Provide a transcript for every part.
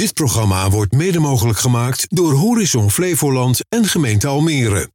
Dit programma wordt mede mogelijk gemaakt door Horizon Flevoland en gemeente Almere.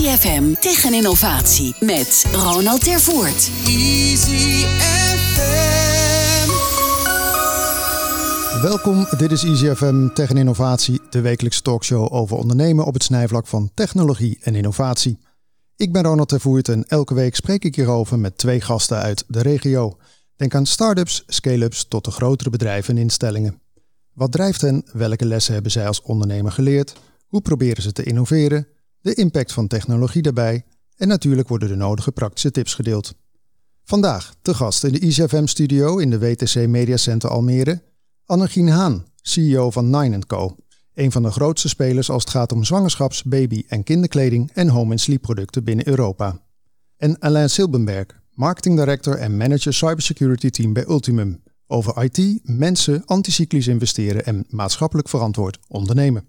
FM Tech en Innovatie met Ronald Tervoort. Easy FM. Welkom, dit is Easy FM Tech en Innovatie, de wekelijkse talkshow over ondernemen op het snijvlak van technologie en innovatie. Ik ben Ronald Tervoort en elke week spreek ik hierover met twee gasten uit de regio. Denk aan start-ups, scale-ups tot de grotere bedrijven en instellingen. Wat drijft hen? Welke lessen hebben zij als ondernemer geleerd? Hoe proberen ze te innoveren? De impact van technologie daarbij en natuurlijk worden de nodige praktische tips gedeeld. Vandaag te gast in de ICFM-studio in de WTC Media Center Almere, Annegien Haan, CEO van Nine Co. Een van de grootste spelers als het gaat om zwangerschaps-, baby- en kinderkleding en home- en sleep-producten binnen Europa. En Alain Silbenberg, Marketing Director en Manager Cybersecurity Team bij Ultimum. Over IT, mensen, anticyclisch investeren en maatschappelijk verantwoord ondernemen.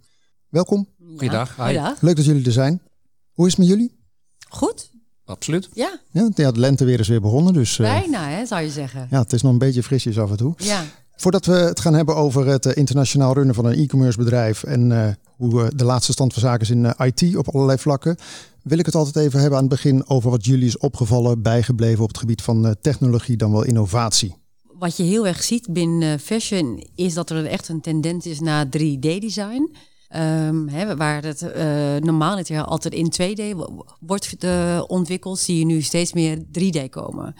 Welkom. Goeiedag. Hi. Leuk dat jullie er zijn. Hoe is het met jullie? Goed. absoluut. Ja. Ja, ja, de lente weer is weer begonnen. Dus, Bijna, hè, zou je zeggen. Ja, het is nog een beetje frisjes af en toe. Ja. Voordat we het gaan hebben over het internationaal runnen van een e-commerce bedrijf en hoe de laatste stand van zaken is in IT op allerlei vlakken, wil ik het altijd even hebben aan het begin over wat jullie is opgevallen, bijgebleven op het gebied van technologie, dan wel innovatie. Wat je heel erg ziet binnen fashion is dat er echt een tendens is naar 3D-design. Um, hè, waar het uh, normaal het altijd in 2D wordt ontwikkeld, zie je nu steeds meer 3D komen.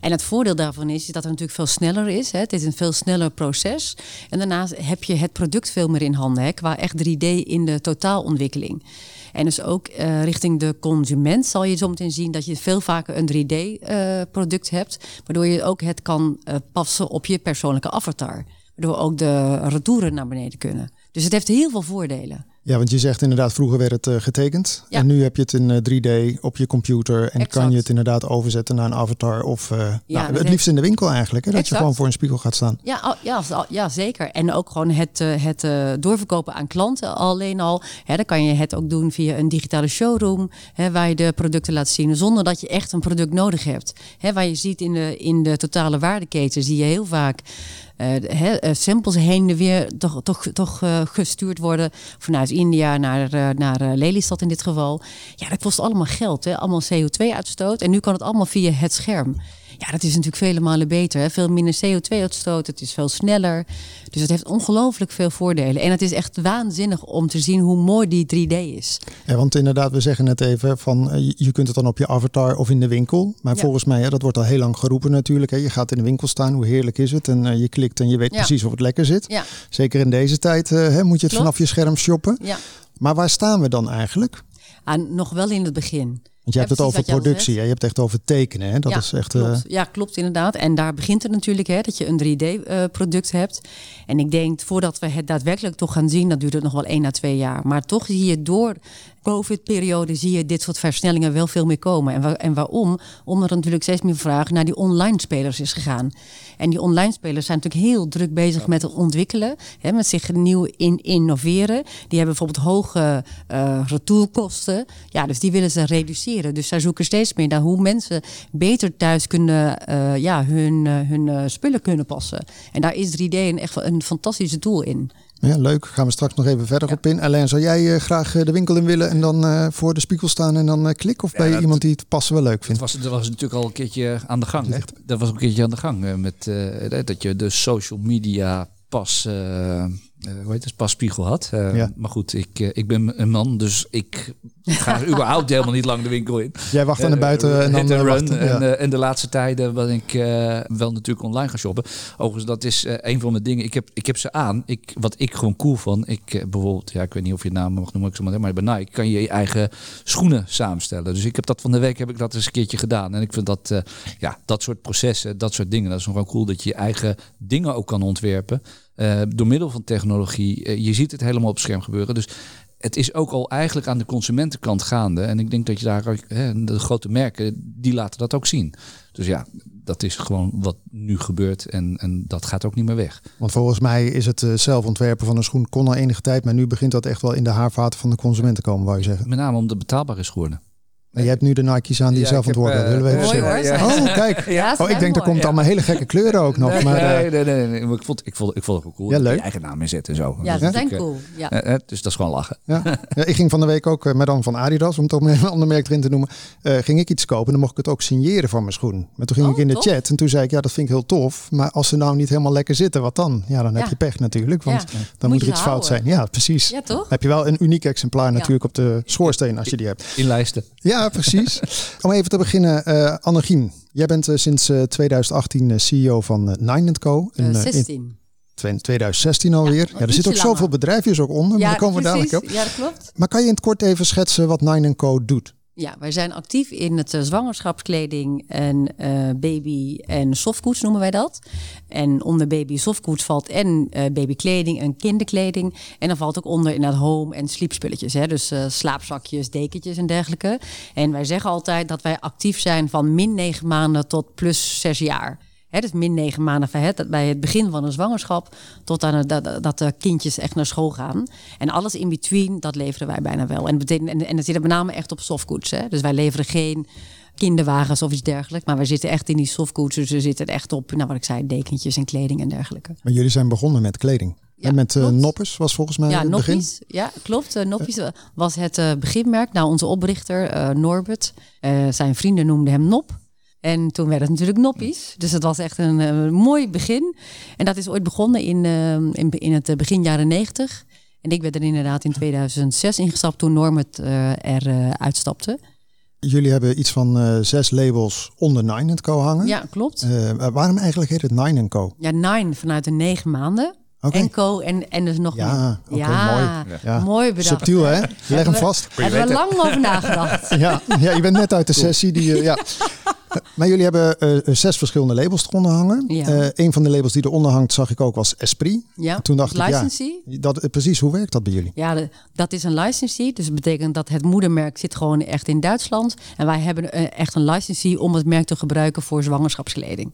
En het voordeel daarvan is, dat het natuurlijk veel sneller is. Hè. Het is een veel sneller proces. En daarnaast heb je het product veel meer in handen, hè, qua echt 3D in de totaalontwikkeling. En dus ook uh, richting de consument zal je zometeen zien dat je veel vaker een 3D-product hebt, waardoor je ook het kan passen op je persoonlijke avatar. Waardoor ook de retouren naar beneden kunnen. Dus het heeft heel veel voordelen. Ja, want je zegt inderdaad, vroeger werd het uh, getekend. Ja. En nu heb je het in uh, 3D op je computer. En exact. kan je het inderdaad overzetten naar een avatar. Of uh, ja, nou, het heeft... liefst in de winkel eigenlijk. Hè, dat je gewoon voor een spiegel gaat staan. Ja, ja, ja zeker. En ook gewoon het, het doorverkopen aan klanten alleen al. Hè, dan kan je het ook doen via een digitale showroom. Hè, waar je de producten laat zien. Zonder dat je echt een product nodig hebt. Hè, waar je ziet in de, in de totale waardeketen zie je heel vaak uh, samples heen en weer toch, toch, toch uh, gestuurd worden vanuit India naar, naar Lelystad in dit geval. Ja, dat kost allemaal geld, hè? allemaal CO2-uitstoot. En nu kan het allemaal via het scherm. Ja, dat is natuurlijk vele malen beter. Hè? Veel minder CO2-uitstoot, het is veel sneller. Dus het heeft ongelooflijk veel voordelen. En het is echt waanzinnig om te zien hoe mooi die 3D is. Ja, want inderdaad, we zeggen net even van eh, je kunt het dan op je avatar of in de winkel. Maar volgens mij, hè, dat wordt al heel lang geroepen natuurlijk. Hè. Je gaat in de winkel staan, hoe heerlijk is het? En uh, je klikt en je weet ja. precies of het lekker zit. Ja. Zeker in deze tijd uh, hè, moet je het Klopt. vanaf je scherm shoppen. Ja. Maar waar staan we dan eigenlijk? Ah, nog wel in het begin. Want je hebt het over productie, hè? je hebt het echt over tekenen. Hè? Dat ja, is echt, klopt. Uh... Ja, klopt inderdaad. En daar begint het natuurlijk, hè, dat je een 3D-product uh, hebt. En ik denk, voordat we het daadwerkelijk toch gaan zien, dat duurt het nog wel één à twee jaar. Maar toch zie je door COVID-periode zie je dit soort versnellingen wel veel meer komen. En, en waarom? Omdat er natuurlijk steeds meer vraag naar die online spelers is gegaan. En die online spelers zijn natuurlijk heel druk bezig ja. met het ontwikkelen, hè, met zich nieuw in innoveren. Die hebben bijvoorbeeld hoge uh, retourkosten. Ja, dus die willen ze reduceren. Dus zij zoeken steeds meer naar hoe mensen beter thuis kunnen uh, ja, hun, uh, hun spullen kunnen passen. En daar is 3D een echt een fantastische tool in. Ja, leuk. Gaan we straks nog even verder ja. op in. Alleen zou jij uh, graag de winkel in willen en dan uh, voor de spiegel staan en dan klikken? Of ja, ben je iemand die het passen wel leuk vindt? Dat was, dat was natuurlijk al een keertje aan de gang. Echt? Dat was een keertje aan de gang met dat je de social media pas uh, hoe heet het, spiegel had. Uh, ja. Maar goed, ik, uh, ik ben een man, dus ik ga überhaupt helemaal niet lang de winkel in. Jij wacht aan de buiten en dan run. wachten, ja. en, en, de laatste tijden ben ik wel natuurlijk online gaan shoppen. Overigens, dat is een van mijn dingen. Ik heb, ik heb ze aan. Ik, wat ik gewoon cool vond. Ik bijvoorbeeld, ja, ik weet niet of je naam mag noemen, ik zo maar, maar bij Nike kan je je eigen schoenen samenstellen. Dus ik heb dat van de week heb ik dat eens een keertje gedaan. En ik vind dat, ja, dat soort processen, dat soort dingen, dat is nog wel cool dat je je eigen dingen ook kan ontwerpen. Uh, door middel van technologie. Uh, je ziet het helemaal op het scherm gebeuren. Dus het is ook al eigenlijk aan de consumentenkant gaande. En ik denk dat je daar, hè, de grote merken, die laten dat ook zien. Dus ja, dat is gewoon wat nu gebeurt en, en dat gaat ook niet meer weg. Want volgens mij is het uh, zelf ontwerpen van een schoen kon al enige tijd, maar nu begint dat echt wel in de haarvaten van de consument te komen, wou je zeggen. Met name omdat het betaalbaar is geworden. En je hebt nu de Nike's aan die ja, zelf ontworpen uh, willen we even zeggen. Oh, kijk. Ja, oh, ik denk, er komt allemaal hele gekke kleuren ook nog. Nee, maar, nee, nee, nee, nee, Ik, vond, ik, vond, ik vond het wel cool. Ja, leuk. Je eigen naam inzetten en zo. Ja, dat zijn cool. Ja. Uh, dus dat is gewoon lachen. Ja. ja. ik ging van de week ook met dan van Adidas, om het ook een ander merk erin te noemen, uh, ging ik iets kopen. Dan mocht ik het ook signeren van mijn schoen. Maar toen ging oh, ik in de tof. chat en toen zei ik, ja, dat vind ik heel tof. Maar als ze nou niet helemaal lekker zitten, wat dan? Ja, dan heb je pech natuurlijk. Want dan moet er iets fout zijn. Ja, precies. Ja, toch? Heb je wel een uniek exemplaar natuurlijk op de schoorsteen als je die hebt. In lijsten. Ja, precies. Om even te beginnen, uh, Annegien. Jij bent uh, sinds uh, 2018 CEO van Nine Co. In, 16. In 2016 alweer. Ja, ja er zitten ook langer. zoveel bedrijfjes ook onder. Ja, maar daar komen we dadelijk op. Ja, dat klopt. Maar kan je in het kort even schetsen wat Nine Co doet? Ja, wij zijn actief in het uh, zwangerschapskleding en uh, baby en softgoods noemen wij dat. En onder baby softgoods valt en uh, babykleding en kinderkleding. En dan valt ook onder inderdaad home en sleepspulletjes. Hè? Dus slaapzakjes, dekentjes en dergelijke. En wij zeggen altijd dat wij actief zijn van min negen maanden tot plus zes jaar. Hè, dus min negen maanden van het, bij het begin van een zwangerschap tot aan dat, dat de kindjes echt naar school gaan. En alles in between, dat leveren wij bijna wel. En, en, en dat zit met name echt op softgoods. Hè. Dus wij leveren geen kinderwagens of iets dergelijks. Maar we zitten echt in die softgoods. Dus we zitten echt op, nou wat ik zei, dekentjes en kleding en dergelijke. Maar jullie zijn begonnen met kleding. Ja, en met uh. Noppes was volgens mij Ja, het begin. Noppies. Ja, klopt. Uh, Noppies was het uh, beginmerk. Nou, onze oprichter Norbert, zijn vrienden noemden hem Nop. En toen werd het natuurlijk Noppies. Dus het was echt een, een mooi begin. En dat is ooit begonnen in, in, in, het begin jaren negentig. En ik ben er inderdaad in 2006 ingestapt toen Norbert er uitstapte. Jullie hebben iets van uh, zes labels onder Nine Co hangen. Ja, klopt. Uh, waarom eigenlijk heet het Nine Co? Ja, Nine vanuit de negen maanden. Okay. En Co en, en dus nog ja, een. Okay, ja, mooi. Ja. mooi bedacht. Subtiel hè? Leg hem vast. Hebben we lang over nagedacht. ja, ja, je bent net uit de sessie. Die, uh, ja. Maar jullie hebben uh, zes verschillende labels eronder hangen. Ja. Uh, een van de labels die eronder hangt, zag ik ook, was Esprit. Ja, Toen dacht licensee. ik, ja, dat, precies, hoe werkt dat bij jullie? Ja, de, dat is een licensee. Dus dat betekent dat het moedermerk zit gewoon echt in Duitsland. En wij hebben echt een licensee om het merk te gebruiken voor zwangerschapskleding.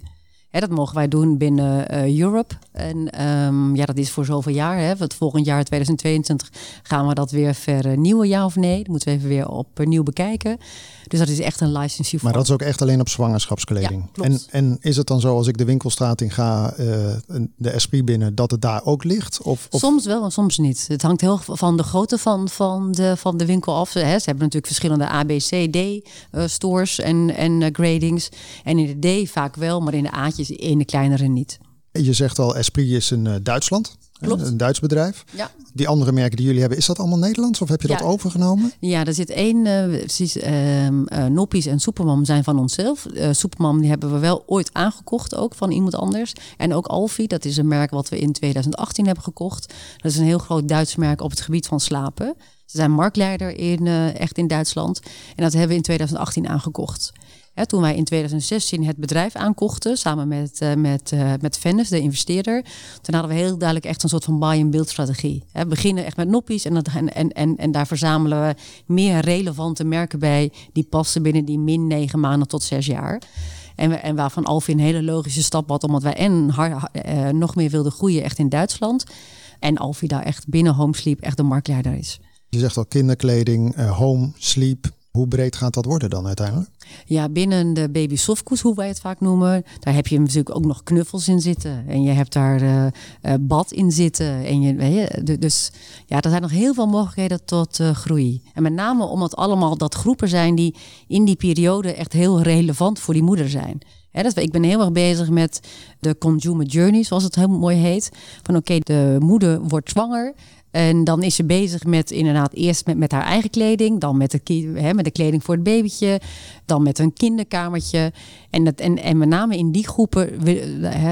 Hè, dat mogen wij doen binnen uh, Europe. En um, ja, dat is voor zoveel jaar. Hè. Het volgend jaar, 2022, gaan we dat weer vernieuwen, ja of nee? Dat moeten we even weer opnieuw bekijken. Dus dat is echt een licensing. Maar dat is ook echt alleen op zwangerschapskleding. Ja, en, en is het dan zo als ik de winkelstraat in ga, uh, de Esprit binnen, dat het daar ook ligt? Of, of... Soms wel en soms niet. Het hangt heel van de grootte van, van, de, van de winkel af. Ze hebben natuurlijk verschillende A, B, C, D uh, stores en, en uh, gradings. En in de D vaak wel, maar in de A'tjes in de kleinere niet. Je zegt al, Esprit is in Duitsland. Klopt. Een Duits bedrijf. Ja. Die andere merken die jullie hebben, is dat allemaal Nederlands of heb je Ja. dat overgenomen? Ja, er zit één, uh, precies, uh, uh, Noppies en Supermam zijn van onszelf. Uh, Supermam die hebben we wel ooit aangekocht ook van iemand anders. En ook Alfie, dat is een merk wat we in 2018 hebben gekocht. Dat is een heel groot Duits merk op het gebied van slapen. Ze zijn marktleider in, uh, echt in Duitsland. En dat hebben we in 2018 aangekocht. Hè, toen wij in 2016 het bedrijf aankochten, samen met, uh, met, uh, met Venus, de investeerder, toen hadden we heel duidelijk echt een soort van buy-and-build strategie. Hè, we beginnen echt met noppies en, dat, en, en, en, daar verzamelen we meer relevante merken bij die passen binnen die min negen maanden tot zes jaar. En, we, en waarvan Alfie een hele logische stap had, omdat wij en hard, uh, nog meer wilden groeien echt in Duitsland. En Alfie daar echt binnen Home Sleep echt de marktleider is. Je zegt al kinderkleding, home, sleep. Hoe breed gaat dat worden dan uiteindelijk? Ja, binnen de baby softgoed, hoe wij het vaak noemen, daar heb je natuurlijk ook nog knuffels in zitten. En je hebt daar uh, uh, bad in zitten. En je, je, dus ja, er zijn nog heel veel mogelijkheden tot uh, groei. En met name omdat allemaal dat groepen zijn die in die periode echt heel relevant voor die moeder zijn. Dus ik ben heel erg bezig met de consumer journey, zoals het heel mooi heet. Van oké, de moeder wordt zwanger. En dan is ze bezig met inderdaad eerst met, met haar eigen kleding, dan met de, hè, met de kleding voor het babytje, dan met een kinderkamertje. En, dat, en, en met name in die groepen,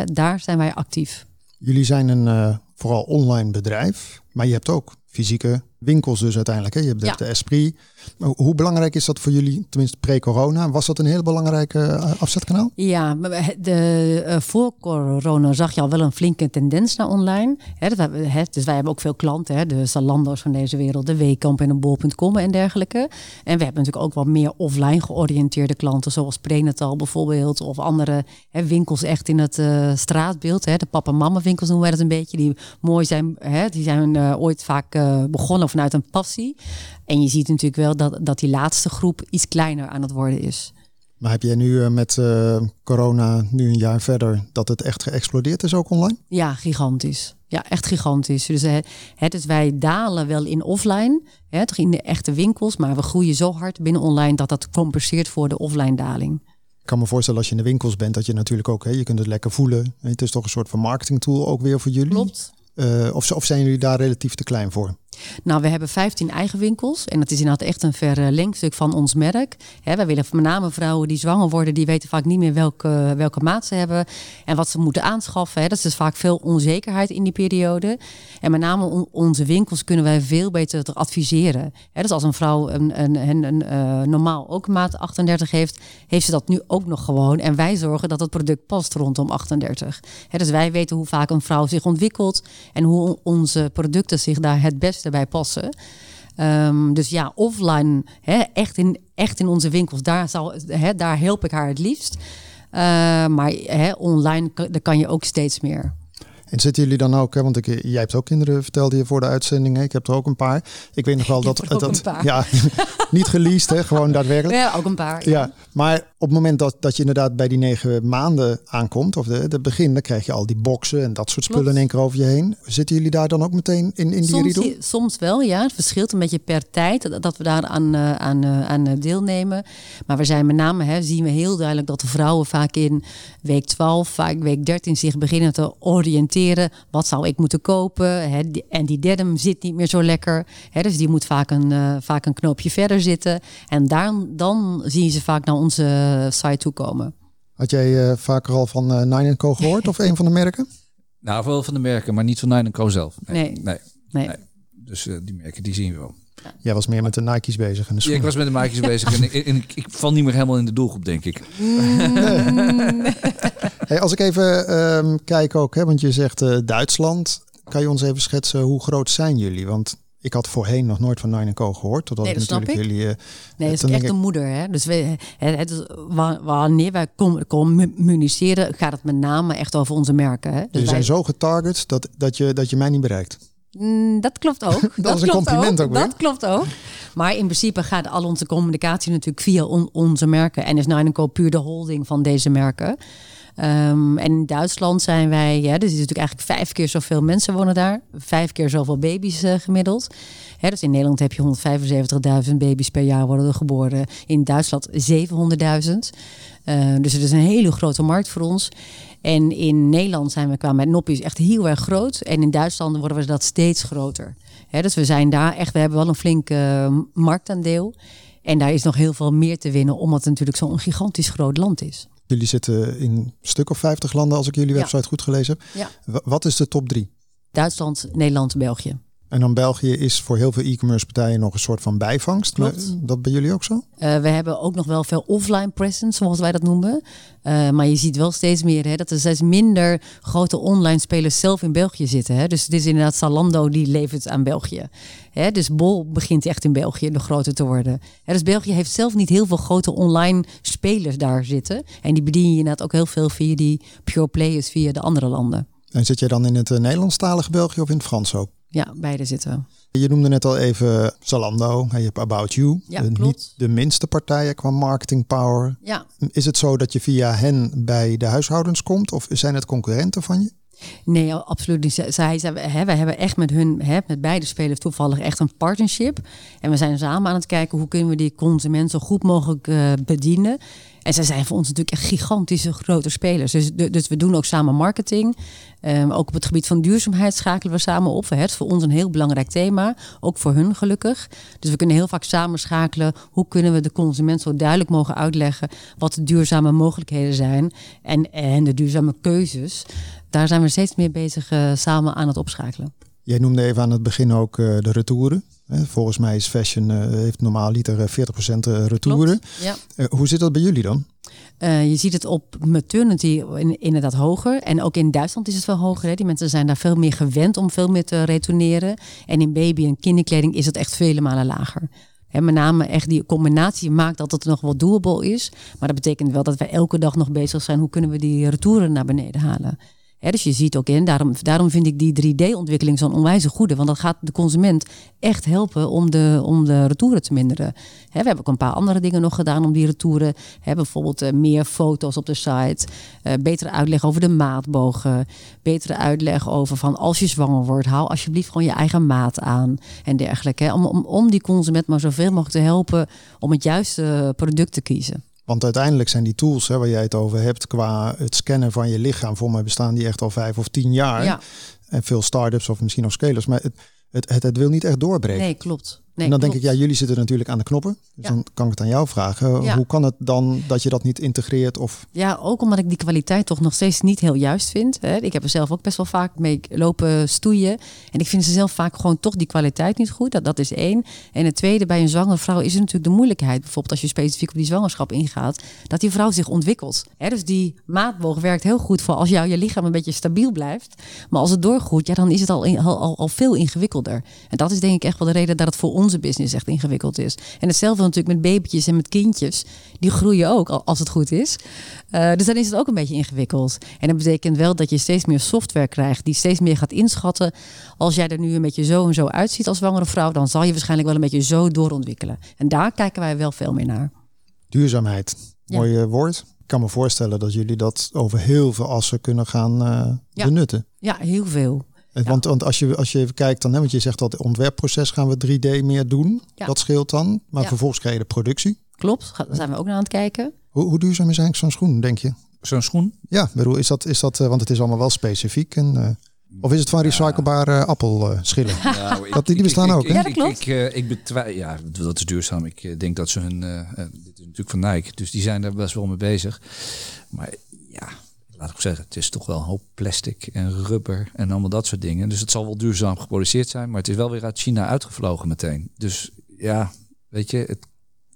daar zijn wij actief. Jullie zijn een uh, vooral online bedrijf, maar je hebt ook fysieke winkels dus uiteindelijk. Hè? Je hebt Ja. de Esprit. Hoe belangrijk is dat voor jullie, tenminste pre-corona? Was dat een heel belangrijk uh, afzetkanaal? Ja, maar de, uh, voor corona zag je al wel een flinke tendens naar online. Hè, dat hè, dus wij hebben ook veel klanten, hè, de Zalando's van deze wereld, de Weekamp en de Bol.com en dergelijke. En we hebben natuurlijk ook wat meer offline georiënteerde klanten, zoals Prenatal bijvoorbeeld, of andere hè, winkels echt in het uh, straatbeeld. Hè, de papa-mama winkels noemen wij dat een beetje, die mooi zijn. Hè, die zijn ooit vaak uh, vanuit een passie. En je ziet natuurlijk wel dat, dat die laatste groep iets kleiner aan het worden is. Maar heb jij nu uh, met uh, corona, nu een jaar verder, dat het echt geëxplodeerd is ook online? Ja, gigantisch. Ja, echt gigantisch. Dus, hè, hè, dus wij dalen wel in offline, hè, toch in de echte winkels, maar we groeien zo hard binnen online dat dat compenseert voor de offline daling. Ik kan me voorstellen als je in de winkels bent, dat je natuurlijk ook, hè, je kunt het lekker voelen. Het is toch een soort van marketing tool ook weer voor jullie? Klopt. Uh, of, of zijn jullie daar relatief te klein voor? Nou, we hebben 15 eigen winkels. En dat is inderdaad echt een verlengstuk van ons merk. He, wij willen met name vrouwen die zwanger worden, die weten vaak niet meer welke, welke maat ze hebben. En wat ze moeten aanschaffen. Dat is dus vaak veel onzekerheid in die periode. En met name on, onze winkels kunnen wij veel beter adviseren. He, dus als een vrouw een, een, een, uh, normaal ook maat 38 heeft, heeft ze dat nu ook nog gewoon. En wij zorgen dat het product past rondom 38. He, dus wij weten hoe vaak een vrouw zich ontwikkelt en hoe onze producten zich daar het beste bij passen. Um, dus ja, offline, hè, echt, in, echt in onze winkels, daar, zal, hè, daar help ik haar het liefst. Uh, maar hè, online, daar kan je ook steeds meer. En zitten jullie dan ook, hè, want ik, jij hebt ook kinderen, vertelde je voor de uitzending. Hè? Ik heb er ook een paar. Ik weet nog wel dat. dat. Ja, niet geleased, hè? gewoon daadwerkelijk. Ja, ook een paar. Ja, maar op het moment dat, dat je inderdaad bij die negen maanden aankomt, of de, de begin, dan krijg je al die boxen en dat soort spullen Klopt. in één keer over je heen. Zitten jullie daar dan ook meteen in, in die riedel? soms wel, ja. Het verschilt een beetje per tijd dat- we daar aan, eh, aan, eh, aan eh, deelnemen. Maar we zijn met name, hè, zien we heel duidelijk dat de vrouwen vaak in week 12, vaak week 13 zich beginnen te oriënteren. Wat zou ik moeten kopen? Hè? Die- En die derde zit niet meer zo lekker. Hè? Dus die moet vaak een, eh, vaak een knoopje verder zitten. En daar, dan zien ze vaak naar onze site toe komen. Had jij eh, vaker al van eh, Nine Co gehoord of een van de merken? Nou, wel van de merken, maar niet van Nine Co zelf. Nee. nee. Nee. Nee. Dus eh, die merken, die zien we wel. Jij was meer met de Nike's bezig en de Ja, ik was met de maatjes bezig en, ik, en ik, ik val niet meer helemaal in de doelgroep, denk ik. Hey, als ik even ehm, kijk ook, hè, want je zegt eh, Duitsland. Kan je ons even schetsen hoe groot zijn jullie? Want ik had voorheen nog nooit van Nine Co gehoord. Totdat Nee, ik dat snap natuurlijk jullie... eh, Nee, het dan is echt een moeder. Hè? Dus we, het, is, wanneer wij com- communiceren, gaat het met name echt over onze merken. Hè? Dus jullie wij- zijn zo getarget dat, dat, je, dat je mij niet bereikt. Mm, dat klopt ook. dat, is een compliment ook weer. Dat klopt ook. Maar in principe gaat al onze communicatie natuurlijk via on- onze merken. En is Nine Co puur de holding van deze merken. Ehm, en in Duitsland zijn wij, ja, dus is natuurlijk eigenlijk vijf keer zoveel mensen wonen daar. Vijf keer zoveel baby's eh, gemiddeld. Hè, dus in Nederland heb je 175.000 baby's per jaar worden er geboren. In Duitsland 700.000. Eh, dus het is een hele grote markt voor ons. En in Nederland zijn we qua met noppies echt heel erg groot. En in Duitsland worden we dat steeds groter. Hè, dus we zijn daar echt, we hebben wel een flink eh, marktaandeel. En daar is nog heel veel meer te winnen, omdat het natuurlijk zo'n gigantisch groot land is. Jullie zitten in een stuk of 50 landen, als ik jullie Ja. website goed gelezen heb. Ja. Wat is de top drie? Duitsland, Nederland, België. En dan België is voor heel veel e-commerce partijen nog een soort van bijvangst. Klopt. Dat bij jullie ook zo? Eh, we hebben ook nog wel veel offline presence, zoals wij dat noemen. Eh, maar je ziet wel steeds meer hè, dat er steeds minder grote online spelers zelf in België zitten. Hè. Dus het is inderdaad Zalando die levert aan België. Hè, dus Bol begint echt in België nog groter te worden. Hè, dus België heeft zelf niet heel veel grote online spelers daar zitten. En die bedien je inderdaad ook heel veel via die pure players via de andere landen. En zit jij dan in het eh, Nederlandstalige België of in het Frans ook? Ja, beide zitten. Je noemde net al even Zalando, je hebt About You. Ja, Eh, klopt. niet de minste partijen qua marketing power. Ja, Is het zo dat je via hen bij de huishoudens komt of zijn het concurrenten van je? Nee, absoluut niet. Zij, hè, wij hebben echt met hun, hè, met beide spelers toevallig echt een partnership. En we zijn samen aan het kijken hoe kunnen we die consument zo goed mogelijk eh, bedienen. En zij zijn voor ons natuurlijk echt gigantische grote spelers. Dus, dus we doen ook samen marketing. Ehm, ook op het gebied van duurzaamheid schakelen we samen op. Het is voor ons een heel belangrijk thema. Ook voor hun gelukkig. Dus we kunnen heel vaak samen schakelen. Hoe kunnen we de consument zo duidelijk mogen uitleggen wat de duurzame mogelijkheden zijn. En, en de duurzame keuzes. Daar zijn we steeds meer bezig eh, samen aan het opschakelen. Jij noemde even aan het begin ook eh, de retouren. Volgens mij is fashion eh, heeft normaal liter eh, 40% eh, retouren. Ja. Hoe zit dat bij jullie dan? Je ziet het op maternity in, inderdaad hoger. En ook in Duitsland is het veel hoger. Hè. Die mensen zijn daar veel meer gewend om veel meer te retourneren. En in baby- en kinderkleding is het echt vele malen lager. En met name echt die combinatie maakt dat het nog wel doable is. Maar dat betekent wel dat wij elke dag nog bezig zijn. Hoe kunnen we die retouren naar beneden halen? Dus je ziet ook in, daarom, daarom vind ik die 3D-ontwikkeling zo'n onwijze goede. Want dat gaat de consument echt helpen om de, om de retouren te minderen. We hebben ook een paar andere dingen nog gedaan om die retouren. Hè, bijvoorbeeld eh, meer foto's op de site. eh, betere uitleg over de maatbogen. Betere uitleg over van als je zwanger wordt, haal alsjeblieft gewoon je eigen maat aan. En dergelijke. Om, om, om die consument maar zoveel mogelijk te helpen om het juiste product te kiezen. Want uiteindelijk zijn die tools hè, waar jij het over hebt qua het scannen van je lichaam, voor mij bestaan die echt al vijf of tien jaar. Ja, En veel start-ups of misschien nog scalers, maar het, het, het, het wil niet echt doorbreken. nee, klopt. Nee, en dan denk ik, ja, jullie zitten natuurlijk aan de knoppen. Dus Ja. dan kan ik het aan jou vragen. Ja. Hoe kan het dan dat je dat niet integreert? Of Ja, ook omdat ik die kwaliteit toch nog steeds niet heel juist vind. Hè. Ik heb er zelf ook best wel vaak mee lopen stoeien. En ik vind ze zelf vaak gewoon toch die kwaliteit niet goed. Dat, dat is één. En het tweede, bij een zwangere vrouw is er natuurlijk de moeilijkheid. Bijvoorbeeld als je specifiek op die zwangerschap ingaat. Dat die vrouw zich ontwikkelt. Hè, dus die maatboog werkt heel goed voor als jouw je lichaam een beetje stabiel blijft. Maar als het doorgroeit, ja, dan is het al, in- al, al, al veel ingewikkelder. En dat is denk ik echt wel de reden dat het voor ons onze business echt ingewikkeld is. En hetzelfde natuurlijk met babytjes en met kindjes. Die groeien ook als het goed is. Uh, dus dan is het ook een beetje ingewikkeld. En dat betekent wel dat je steeds meer software krijgt die steeds meer gaat inschatten. Als jij er nu een beetje zo en zo uitziet als zwangere vrouw, dan zal je waarschijnlijk wel een beetje zo doorontwikkelen. En daar kijken wij wel veel meer naar. Duurzaamheid, mooi woord. Ik kan me voorstellen dat jullie dat over heel veel assen kunnen gaan uh, benutten. Ja, heel veel. Want, want als, je, als je even kijkt, dan, hè, want je zegt dat het ontwerpproces gaan we 3D meer doen. Dat scheelt dan. Maar vervolgens krijg je de productie. Klopt, daar zijn we ook naar aan het kijken. Hoe, hoe duurzaam is eigenlijk zo'n schoen, denk je? Zo'n schoen? Ja, bedoel, is dat, is dat, uh, want het is allemaal wel specifiek. En, uh, of is het van recyclebare ja. appelschillen? Ja, dat, die bestaan ook, hè? Ja, dat klopt. Ik, ik, ik betwijfel, ja, dat is duurzaam. Ik denk dat ze hun, dit is natuurlijk van Nike, dus die zijn daar best wel mee bezig. Maar ja, laat ik zeggen, het is toch wel een hoop plastic en rubber en allemaal dat soort dingen. Dus het zal wel duurzaam geproduceerd zijn, maar het is wel weer uit China uitgevlogen meteen. Dus ja, weet je,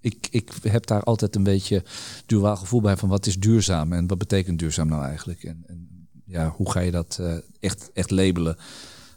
ik, ik heb daar altijd een beetje duaal gevoel bij van wat is duurzaam en wat betekent duurzaam nou eigenlijk? En, en ja, hoe ga je dat uh, echt, echt labelen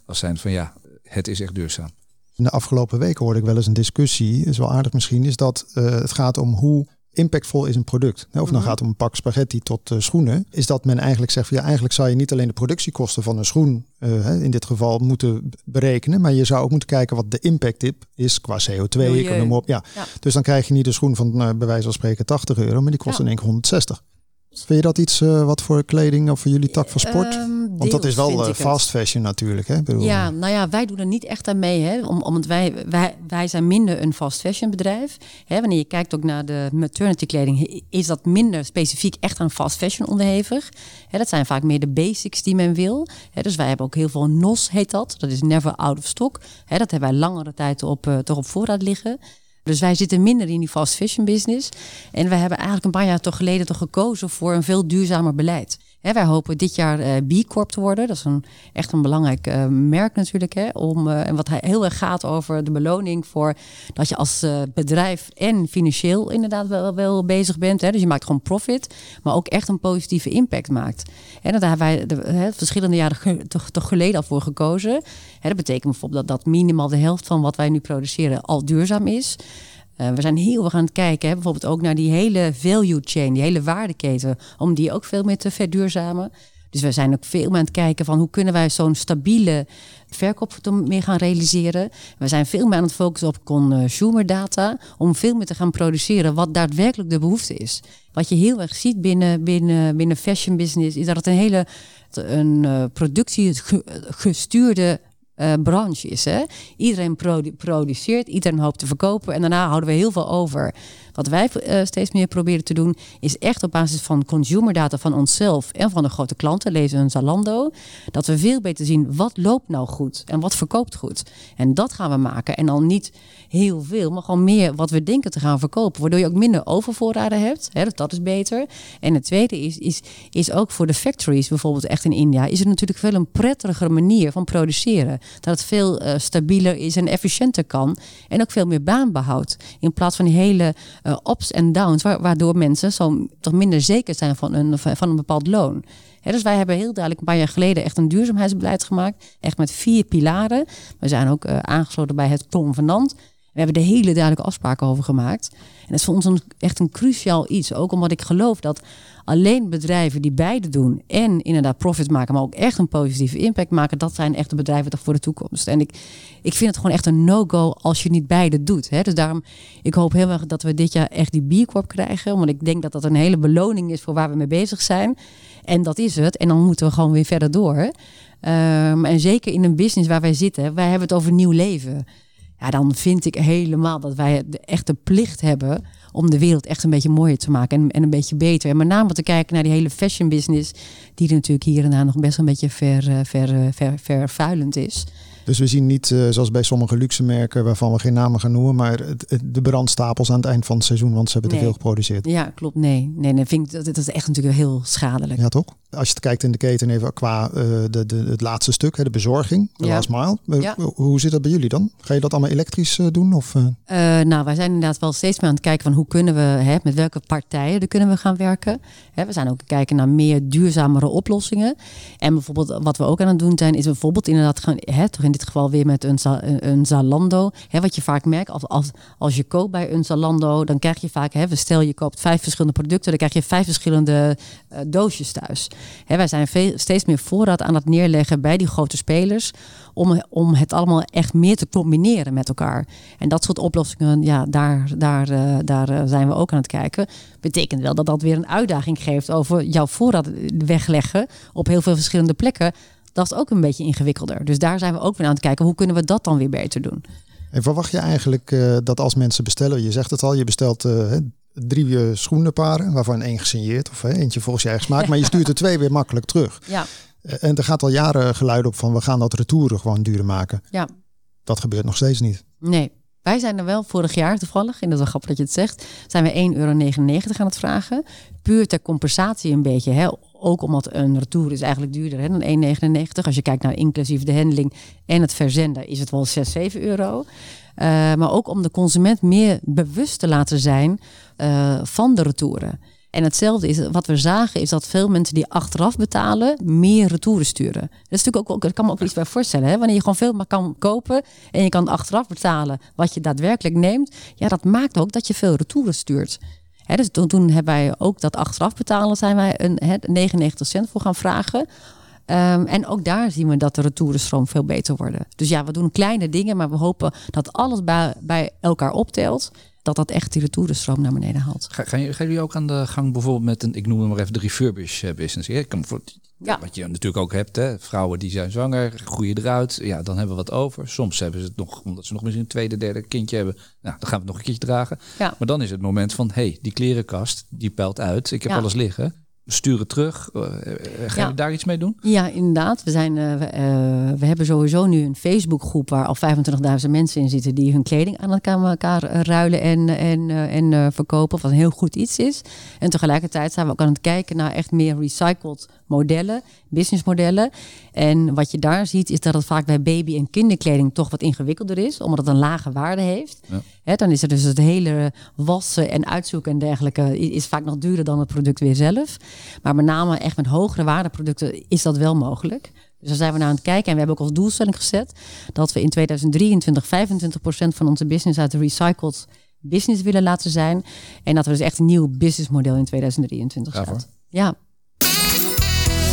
als zijn van ja, het is echt duurzaam. In de afgelopen weken hoorde ik wel eens een discussie, is wel aardig misschien, is dat uh, het gaat om hoe impactvol is een product. Of dan mhm. gaat het om een pak spaghetti tot uh, schoenen. Is dat men eigenlijk zegt van ja, eigenlijk zou je niet alleen de productiekosten van een schoen uh, in dit geval moeten berekenen. Maar je zou ook moeten kijken wat de impact tip is qua CO2. Ik noem op. Ja. ja. Dus dan krijg je niet de schoen van uh, bij wijze van spreken 80 euro, maar die kost in één keer 160. Vind je dat iets uh, wat voor kleding of voor jullie tak van sport? Um, Want dat is wel uh, fast fashion natuurlijk. Hè? Bedoel, ja, nou ja, wij doen er niet echt aan mee. Hè? Om, omdat wij, wij, wij zijn minder een fast fashion bedrijf. Hè? Wanneer je kijkt ook naar de maternity kleding, is dat minder specifiek echt aan fast fashion onderhevig. Hè? Dat zijn vaak meer de basics die men wil. Hè? Dus wij hebben ook heel veel NOS heet dat. Dat is never out of stock. Hè? Dat hebben wij langere tijd op, uh, toch op voorraad liggen. Dus wij zitten minder in die fast fashion business. En we hebben eigenlijk een paar jaar toch geleden toch gekozen voor een veel duurzamer beleid wij hopen dit jaar uh, B Corp te worden. Dat is een, echt een belangrijk uh, merk natuurlijk. Hè, om, uh, en wat heel erg gaat over de beloning voor dat je als bedrijf en financieel inderdaad wel, wel bezig bent. Hè. Dus je maakt gewoon profit, maar ook echt een positieve impact maakt. En daar hebben wij verschillende jaren toch, geleden al voor gekozen. Dat betekent bijvoorbeeld dat, dat minimaal de helft van wat wij nu produceren al duurzaam is. Uh, we zijn heel erg aan het kijken, hè, bijvoorbeeld ook naar die hele value chain, die hele waardeketen, om die ook veel meer te verduurzamen. Dus we zijn ook veel meer aan het kijken van hoe kunnen wij zo'n stabiele verkoop meer gaan realiseren. We zijn veel meer aan het focussen op consumer data, om veel meer te gaan produceren wat daadwerkelijk de behoefte is. Wat je heel erg ziet binnen, binnen, binnen fashion business, is dat het een hele een uh, productiegestuurde uh, branche is. Hè? Iedereen produceert, iedereen hoopt te verkopen en daarna houden we heel veel over. Wat wij uh, steeds meer proberen te doen, is echt op basis van consumer data van onszelf en van de grote klanten, lezen een Zalando, dat we veel beter zien wat loopt nou goed en wat verkoopt goed. En dat gaan we maken. En dan niet heel veel, maar gewoon meer wat we denken te gaan verkopen. Waardoor je ook minder overvoorraden hebt. Hè, dat is beter. En het tweede is, is, is ook voor de factories, bijvoorbeeld echt in India, is het natuurlijk veel een prettigere manier van produceren. Dat het veel uh, stabieler is en efficiënter kan. En ook veel meer baanbehoud. In plaats van hele uh, ups en downs, waardoor mensen zo toch minder zeker zijn van een, van een bepaald loon. dus wij hebben heel duidelijk een paar jaar geleden echt een duurzaamheidsbeleid gemaakt. Echt met vier pilaren. We zijn ook uh, aangesloten bij het convenant. We hebben er hele duidelijke afspraken over gemaakt. En dat is voor ons echt een cruciaal iets. Ook omdat ik geloof dat alleen bedrijven die beide doen en inderdaad profit maken, maar ook echt een positieve impact maken, dat zijn echt de bedrijven toch voor de toekomst. En ik, ik vind het gewoon echt een no-go als je niet beide doet. Hè. Dus daarom, ik hoop heel erg dat we dit jaar echt die B Corp krijgen. Want ik denk dat dat een hele beloning is voor waar we mee bezig zijn. En dat is het. En dan moeten we gewoon weer verder door. Um, en zeker in een business waar wij zitten, wij hebben het over nieuw leven. Ja, dan vind ik helemaal dat wij de echte plicht hebben om de wereld echt een beetje mooier te maken en, en een beetje beter. En met name te kijken naar die hele fashion business, die natuurlijk hier en daar nog best een beetje ver, eh, ver, eh, ver, vervuilend is. Dus we zien niet, uh, zoals bij sommige luxe merken, waarvan we geen namen gaan noemen, maar het, de brandstapels aan het eind van het seizoen, want ze hebben te veel geproduceerd. Ja, klopt. Nee, nee, nee vind ik, dat, dat is echt natuurlijk heel schadelijk. Ja, toch? Als je het kijkt in de keten even qua uh, de, de, het laatste stuk, hè, de bezorging, de ja. last mile. Ja. Hoe zit dat bij jullie dan? Ga je dat allemaal elektrisch uh, doen? Of, nou, wij zijn inderdaad wel steeds meer aan het kijken van hoe kunnen we, hè, met welke partijen er kunnen we gaan werken. Hè, we zijn ook kijken naar meer duurzamere oplossingen. En bijvoorbeeld wat we ook aan het doen zijn, is bijvoorbeeld inderdaad gaan, hè, toch in dit geval weer met een, een Zalando. Hè, wat je vaak merkt, als, als, als je koopt bij een Zalando, dan krijg je vaak, hè, stel je koopt vijf verschillende producten, dan krijg je vijf verschillende uh, doosjes thuis. Hè, wij zijn veel, steeds meer voorraad aan het neerleggen bij die grote spelers, om, om het allemaal echt meer te combineren met elkaar. En dat soort oplossingen, ja, daar, daar, uh, daar zijn we ook aan het kijken. Betekent wel dat dat weer een uitdaging geeft over jouw voorraad wegleggen op heel veel verschillende plekken dat is ook een beetje ingewikkelder. Dus daar zijn we ook weer aan het kijken. Hoe kunnen we dat dan weer beter doen? En verwacht je eigenlijk uh, dat als mensen bestellen, je zegt het al, je bestelt uh, drie eh, schoenenparen, waarvan één gesigneerd of eentje volgens je eigen smaak, maar je stuurt er twee weer makkelijk terug. Ja. En er gaat al jaren geluid op van we gaan dat retouren gewoon duurder maken. Ja. Dat gebeurt nog steeds niet. Nee. Wij zijn er wel vorig jaar toevallig, en dat is wel grappig dat je het zegt, zijn we 1,99 euro aan het vragen. Puur ter compensatie een beetje. Hè? Ook omdat een retour is eigenlijk duurder hè, dan 1,99. Als je kijkt naar inclusief de handeling en het verzenden is het wel 6, 7 euro. Uh, maar ook om de consument meer bewust te laten zijn uh, van de retouren. En hetzelfde is, wat we zagen, is dat veel mensen die achteraf betalen, meer retouren sturen. Dat is natuurlijk ook, ik kan me ook iets bij voorstellen. Hè? Wanneer je gewoon veel maar kan kopen en je kan achteraf betalen wat je daadwerkelijk neemt. Ja, dat maakt ook dat je veel retouren stuurt. Dus toen, hebben wij ook dat achteraf betalen, zijn wij een, hè, 99 cent voor gaan vragen. Um, en ook daar zien we dat de retourenstroom veel beter worden. Dus ja, we doen kleine dingen, maar we hopen dat alles bij, bij elkaar optelt dat dat echt die retourenstroom naar beneden haalt. Ga, gaan, jullie ook aan de gang bijvoorbeeld met een, ik noem het maar even de refurbish eh, business? Ik kan voor, ja. Wat je natuurlijk ook hebt, hè? vrouwen die zijn zwanger, groeien eruit, ja, dan hebben we wat over. Soms hebben ze het nog, omdat ze nog misschien een tweede, derde kindje hebben, nou, dan gaan we het nog een keertje dragen. Ja. Maar dan is het moment van, hey, die klerenkast, die pelt uit, ik heb alles liggen sturen terug. Uh, ga je daar iets mee doen? Ja, inderdaad. We, zijn, uh, we, we, hebben sowieso nu een Facebookgroep waar al 25.000 mensen in zitten die hun kleding aan elkaar, ruilen en, en, en verkopen. Wat een heel goed iets is. En tegelijkertijd zijn we ook aan het kijken naar echt meer recycled modellen, businessmodellen. En wat je daar ziet is dat het vaak bij baby- en kinderkleding toch wat ingewikkelder is, omdat het een lage waarde heeft. Ja. dan is er dus het hele wassen en uitzoeken en dergelijke is vaak nog duurder dan het product weer zelf. Maar met name echt met hogere waardeproducten is dat wel mogelijk. Dus daar zijn we naar aan het kijken. En we hebben ook als doelstelling gezet dat we in 2023 25% van onze business uit de recycled business willen laten zijn. En dat we dus echt een nieuw businessmodel in 2023 staat. Ja.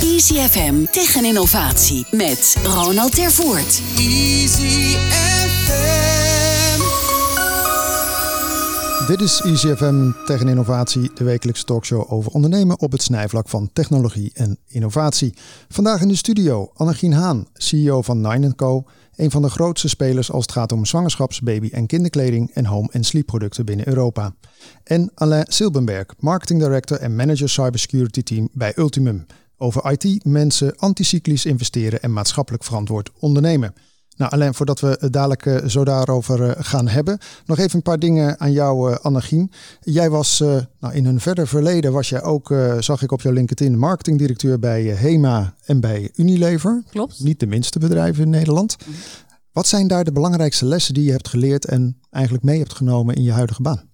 Easy FM tegen innovatie met Ronald Tervoort. Easy FM. Dit is Easy FM tegen innovatie, de wekelijkse talkshow over ondernemen op het snijvlak van technologie en innovatie. Vandaag in de studio Annegien Haan, CEO van Nine Co. Een van de grootste spelers als het gaat om zwangerschaps-, baby- en kinderkleding en home- en sleepproducten binnen Europa. En Alain Silbenberg, marketing director en manager cybersecurity team bij Ultimum over IT, mensen, anticyclisch investeren en maatschappelijk verantwoord ondernemen. Nou, alleen voordat we dadelijk uh, zo daarover uh, gaan hebben, nog even een paar dingen aan jou, uh, Annegien. Jij was nou, in een verder verleden, was jij ook, zag ik op jouw LinkedIn, marketingdirecteur bij HEMA en bij Unilever. Klopt. Niet de minste bedrijven in Nederland. Mhm. Wat zijn daar de belangrijkste lessen die je hebt geleerd en eigenlijk mee hebt genomen in je huidige baan?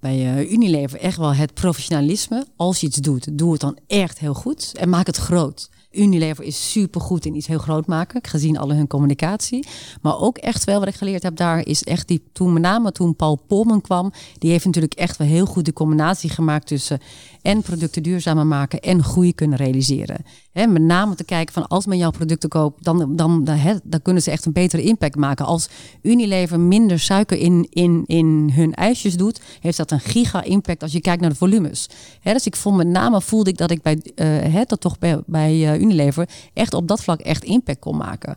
bij Unilever echt wel het professionalisme. Als je iets doet, doe het dan echt heel goed en maak het groot. Unilever is super goed in iets heel groot maken, gezien alle hun communicatie. Maar ook echt wel wat ik geleerd heb daar, is echt die toen, met name toen Paul Polman kwam, die heeft natuurlijk echt wel heel goed de combinatie gemaakt tussen en producten duurzamer maken en groei kunnen realiseren. He, met name te kijken van als men jouw producten koopt, dan, dan, dan, dan kunnen ze echt een betere impact maken. Als Unilever minder suiker in, in, in hun ijsjes doet, heeft dat een giga-impact als je kijkt naar de volumes. Dus ik vond met name voelde ik dat ik bij, uh, dat toch bij, bij uh, Unilever echt op dat vlak echt impact kon maken.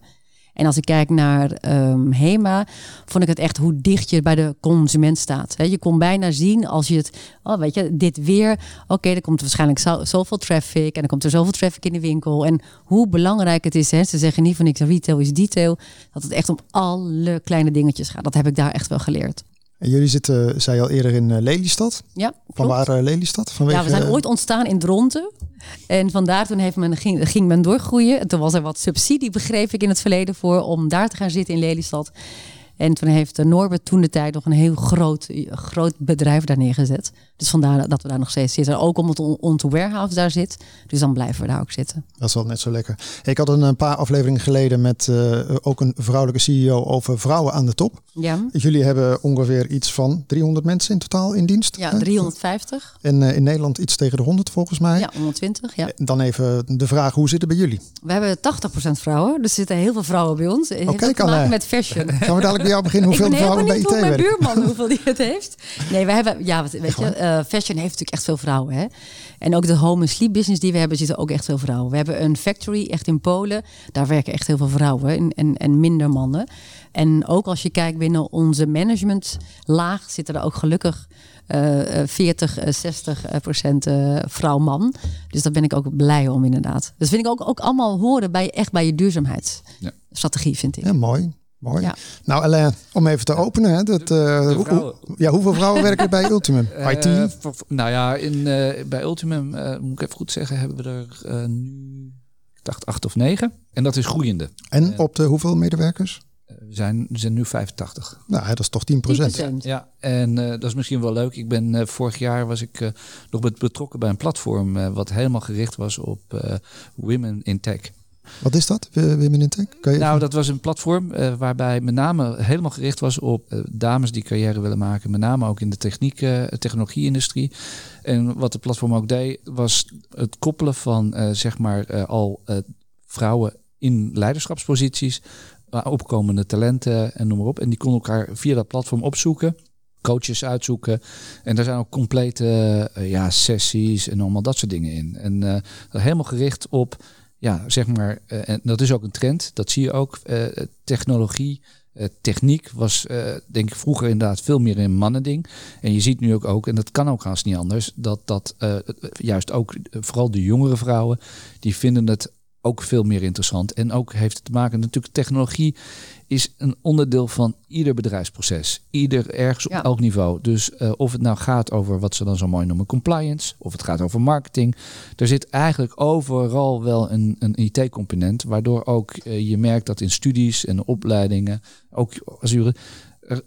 En als ik kijk naar um, HEMA, vond ik het echt hoe dicht je bij de consument staat. je kon bijna zien als je het, oh weet je, dit weer, oké, er komt waarschijnlijk zo, zoveel traffic en er komt er zoveel traffic in de winkel. En hoe belangrijk het is, ze zeggen niet van niks, retail is detail, dat het echt om alle kleine dingetjes gaat. Dat heb ik daar echt wel geleerd. En jullie zitten, zei je al eerder, in uh, Lelystad. Ja, Van waar uh, Lelystad? Vanwege... Ja, we zijn ooit ontstaan in Dronten. En vandaar toen heeft men, ging, ging men doorgroeien. En toen was er wat subsidie, begreep ik, in het verleden voor om daar te gaan zitten in Lelystad. En toen heeft Norbert toen de tijd nog een heel groot, groot bedrijf daar neergezet. Dus vandaar dat we daar nog steeds zitten. Ook omdat onze warehouse daar zit. Dus dan blijven we daar ook zitten. Dat is wel net zo lekker. Ik had een paar afleveringen geleden met uh, ook een vrouwelijke CEO over vrouwen aan de top. Ja. Jullie hebben ongeveer iets van 300 mensen in totaal in dienst. Ja, 350. En uh, in Nederland iets tegen de 100 volgens mij. Ja, 120. Ja. Dan even de vraag, hoe zit het bij jullie? We hebben 80% vrouwen. Dus er zitten heel veel vrouwen bij ons. Oké, kan maken met fashion. Gaan we dadelijk jou beginnen hoeveel vrouwen bij IT werken? mijn buurman hoeveel die het heeft. Nee, we hebben, ja, weet je, uh, fashion heeft natuurlijk echt veel vrouwen. Hè? En ook de home and sleep business die we hebben, zitten ook echt veel vrouwen. We hebben een factory echt in Polen. Daar werken echt heel veel vrouwen en, en, en minder mannen. En ook als je kijkt binnen onze managementlaag zitten er ook gelukkig uh, 40, 60 procent uh, vrouw-man. Dus daar ben ik ook blij om inderdaad. Dus vind ik ook, ook allemaal horen bij echt bij je duurzaamheidsstrategie, vind ik. Ja, mooi. Mooi. Ja. Nou, Alain, om even te openen. Hè, dat, uh, hoe, ja, hoeveel vrouwen werken er bij Ultimum? IT? Uh, nou ja, in, uh, bij Ultimum, moet ik even goed zeggen, hebben we er nu, ik dacht acht of negen. En dat is groeiende. En op de hoeveel medewerkers? We zijn, we zijn nu 85. Nou, dat is toch 10 procent. Ja, en dat is misschien wel leuk. Ik ben vorig jaar was ik nog betrokken bij een platform wat helemaal gericht was op women in tech. Wat is dat, Women in Tech? Kan je nou, dat was een platform uh, waarbij met name helemaal gericht was op uh, dames die carrière willen maken. Met name ook in de techniek, uh, technologie-industrie. En wat de platform ook deed, was het koppelen van zeg maar al vrouwen in leiderschapsposities, opkomende talenten en noem maar op. En die konden elkaar via dat platform opzoeken coaches uitzoeken. En daar zijn ook complete ja, sessies en allemaal dat soort dingen in. En helemaal gericht op ja, zeg maar, uh, en dat is ook een trend, dat zie je ook. Uh, technologie, uh, techniek was, denk ik, vroeger inderdaad veel meer een mannending. En je ziet nu ook, ook en dat kan ook haast niet anders, dat dat juist ook, vooral de jongere vrouwen, die vinden het ook veel meer interessant. En ook heeft het te maken, natuurlijk, technologie is een onderdeel van ieder bedrijfsproces. Ieder ergens op elk niveau. Dus uh, of het nou gaat over wat ze dan zo mooi noemen compliance, of het gaat over marketing. Er zit eigenlijk overal wel een, een IT-component, waardoor ook uh, je merkt dat in studies en opleidingen, ook Azure,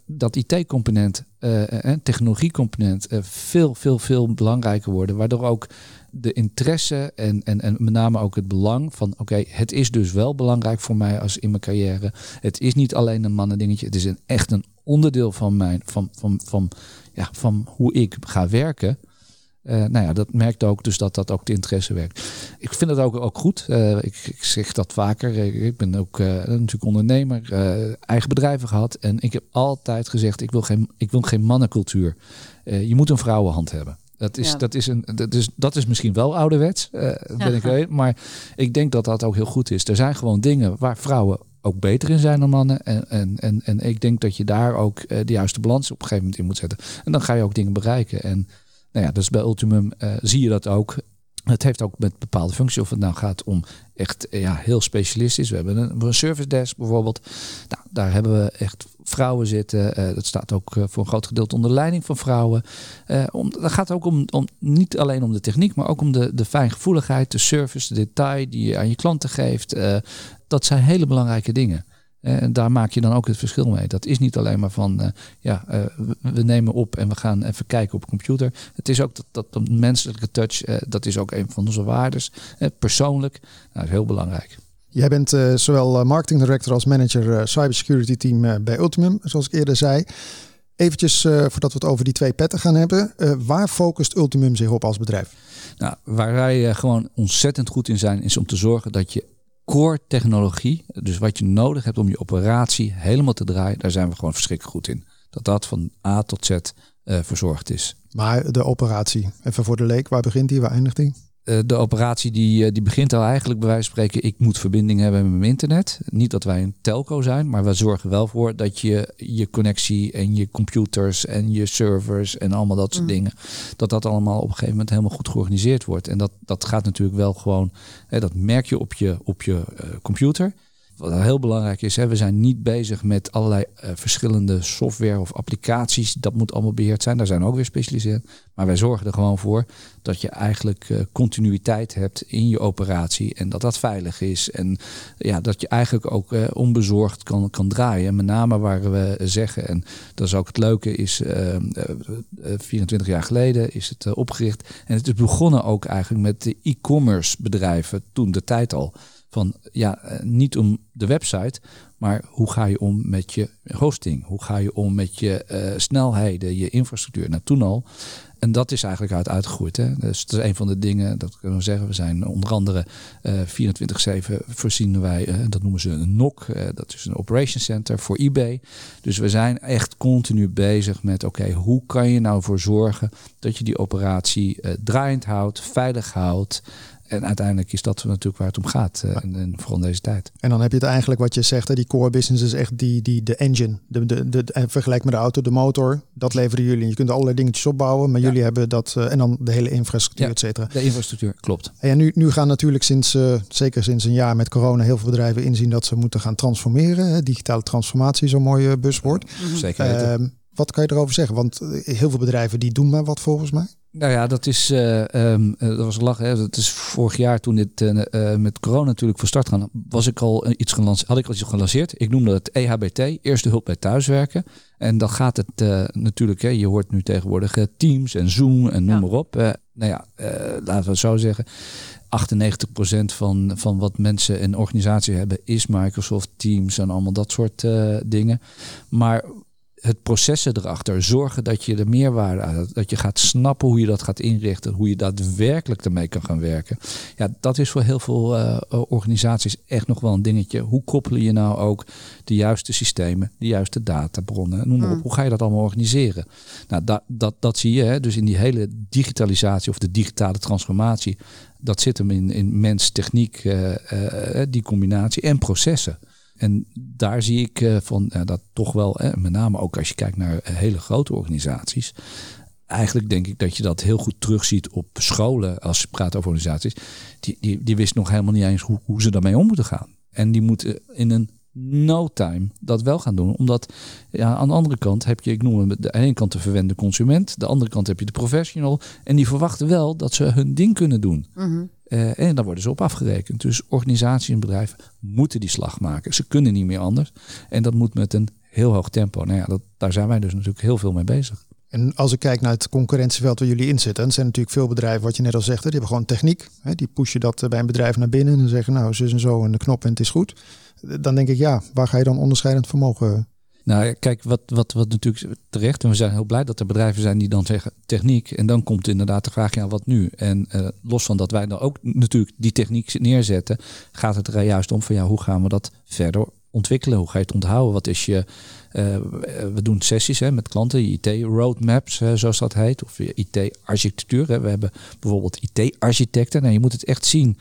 dat IT-component, uh, technologie-component, veel, veel, veel belangrijker worden. Waardoor ook de interesse en, en, en met name ook het belang van oké, het is dus wel belangrijk voor mij als in mijn carrière. Het is niet alleen een mannendingetje, het is een, echt een onderdeel van mijn van, van, van, ja, van hoe ik ga werken. Uh, nou ja, dat merkt ook dus dat dat ook de interesse werkt. Ik vind het ook, ook goed. Uh, ik, ik, zeg dat vaker. Ik ben ook natuurlijk ondernemer, eigen bedrijven gehad. En ik heb altijd gezegd, ik wil geen, ik wil geen mannencultuur. je moet een vrouwenhand hebben. Dat is, dat is, een, dat is, dat is misschien wel ouderwets, uh, ben ik weet. Maar ik denk dat dat ook heel goed is. Er zijn gewoon dingen waar vrouwen ook beter in zijn dan mannen. En, en, en, en ik denk dat je daar ook uh, de juiste balans op een gegeven moment in moet zetten. En dan ga je ook dingen bereiken. En nou ja, dus bij Ultimum uh, zie je dat ook. Het heeft ook met bepaalde functies, of het nou gaat om echt ja, heel specialistisch. We hebben een, service desk bijvoorbeeld. Nou, daar hebben we echt vrouwen zitten. Uh, dat staat ook uh, voor een groot gedeelte onder leiding van vrouwen. Om, dat gaat ook om, om, niet alleen om de techniek, maar ook om de, de fijngevoeligheid, de service, de detail die je aan je klanten geeft. dat zijn hele belangrijke dingen. En daar maak je dan ook het verschil mee. Dat is niet alleen maar van, ja, we nemen op en we gaan even kijken op de computer. Het is ook dat, dat, menselijke touch, dat is ook een van onze waardes. persoonlijk, nou, dat is heel belangrijk. Jij bent zowel marketing director als manager cybersecurity team bij Ultimum, zoals ik eerder zei. Eventjes voordat we het over die twee petten gaan hebben. waar focust Ultimum zich op als bedrijf? Nou, waar wij gewoon ontzettend goed in zijn, is om te zorgen dat je core technologie, dus wat je nodig hebt om je operatie helemaal te draaien, daar zijn we gewoon verschrikkelijk goed in. Dat dat van A tot Z verzorgd is. Maar de operatie, even voor de leek, waar begint die, waar eindigt die? Eh, de operatie die, eh, die begint al eigenlijk bij wijze van spreken, ik moet verbinding hebben met mijn internet. Niet dat wij een telco zijn, maar we zorgen wel voor dat je je connectie en je computers en je servers en allemaal dat soort mm. dingen, dat dat allemaal op een gegeven moment helemaal goed georganiseerd wordt. En dat, dat gaat natuurlijk wel gewoon, hè, dat merk je op je, op je uh, computer. Wat heel belangrijk is, hè, we zijn niet bezig met allerlei uh, verschillende software of applicaties. Dat moet allemaal beheerd zijn. Daar zijn we ook weer specialiseerd. Maar wij zorgen er gewoon voor dat je eigenlijk uh, continuïteit hebt in je operatie. En dat dat veilig is. En ja, dat je eigenlijk ook uh, onbezorgd kan, kan draaien. En met name waar we zeggen, en dat is ook het leuke, is 24 jaar geleden is het opgericht. En het is begonnen ook eigenlijk met de e-commerce bedrijven toen de tijd al van ja, eh, niet om de website, maar hoe ga je om met je hosting? Hoe ga je om met je uh, snelheden, je infrastructuur? Nou, toen al. En dat is eigenlijk uit uitgegroeid. Hè? Dus dat is een van de dingen, dat kunnen we zeggen. We zijn onder andere uh, eh, 24-7 voorzien wij, dat noemen ze een NOC. Dat is een Operation Center voor eBay. Dus we zijn echt continu bezig met, oké, hoe kan je nou voor zorgen dat je die operatie draaiend houdt, veilig houdt. En uiteindelijk is dat natuurlijk waar het om gaat. Uh, en, vooral in deze tijd. En dan heb je het eigenlijk wat je zegt, hè, die core business is echt die, die, de engine. De, de, de, en vergelijk met de auto, de motor, dat leveren jullie. Je kunt allerlei dingetjes opbouwen, maar jullie hebben dat. Uh, en dan de hele infrastructuur, ja, et cetera. De infrastructuur, klopt. En nu, nu gaan natuurlijk sinds, uh, zeker sinds een jaar met corona, heel veel bedrijven inzien dat ze moeten gaan transformeren. Hè. Digitale transformatie, zo'n mooi buswoord. Zeker. Ehm, wat kan je erover zeggen? Want heel veel bedrijven die doen maar wat volgens mij. Nou ja, dat is, uh, um, dat was lachen. Hè. Dat is vorig jaar toen dit uh, met corona natuurlijk van start gaan, was ik al iets gelanceerd, had ik al iets gelanceerd. Ik noemde het EHBT, Eerste Hulp bij Thuiswerken. En dan gaat het natuurlijk, hè, je hoort nu tegenwoordig Teams en Zoom en noem maar op. nou ja, laten we het zo zeggen. 98% van, van wat mensen en organisaties hebben is Microsoft Teams en allemaal dat soort dingen. Maar het processen erachter, zorgen dat je er meerwaarde uit, dat je gaat snappen hoe je dat gaat inrichten, hoe je daadwerkelijk ermee kan gaan werken. Ja, dat is voor heel veel uh, organisaties echt nog wel een dingetje. Hoe koppelen je nou ook de juiste systemen, de juiste databronnen, noem maar op. Mm. Hoe ga je dat allemaal organiseren? Nou, dat, dat, dat zie je hè, dus in die hele digitalisatie of de digitale transformatie. Dat zit hem in, in mens, techniek, uh, uh, die combinatie en processen. En daar zie ik uh, van dat toch wel, met name ook als je kijkt naar hele grote organisaties. Eigenlijk denk ik dat je dat heel goed terugziet op scholen als je praat over organisaties. Die, die, die wisten nog helemaal niet eens hoe, hoe ze daarmee om moeten gaan. En die moeten in een no time dat wel gaan doen. Omdat ja, aan de andere kant heb je, ik noem het de ene kant de verwende consument, de andere kant heb je de professional. En die verwachten wel dat ze hun ding kunnen doen. Mm uh, en dan worden ze op afgerekend. Dus organisaties en bedrijven moeten die slag maken. Ze kunnen niet meer anders. En dat moet met een heel hoog tempo. Nou ja, dat, daar zijn wij dus natuurlijk heel veel mee bezig. En als ik kijk naar het concurrentieveld waar jullie in zitten, dan zijn natuurlijk veel bedrijven, wat je net al zegt, die hebben gewoon techniek. Die pushen dat bij een bedrijf naar binnen en zeggen, nou, zus en zo en de knop en het is goed. Dan denk ik, ja, waar ga je dan onderscheidend vermogen nou, kijk, wat, wat, wat natuurlijk terecht, en we zijn heel blij dat er bedrijven zijn die dan zeggen techniek. En dan komt inderdaad de vraag, ja, wat nu? En los van dat wij dan ook natuurlijk die techniek neerzetten, gaat het er juist om van, ja, hoe gaan we dat verder ontwikkelen? Hoe ga je het onthouden? Wat is je, we doen sessies hè, met klanten, IT-roadmaps, zoals dat heet, of IT-architectuur. We hebben bijvoorbeeld IT-architecten. Nou, je moet het echt zien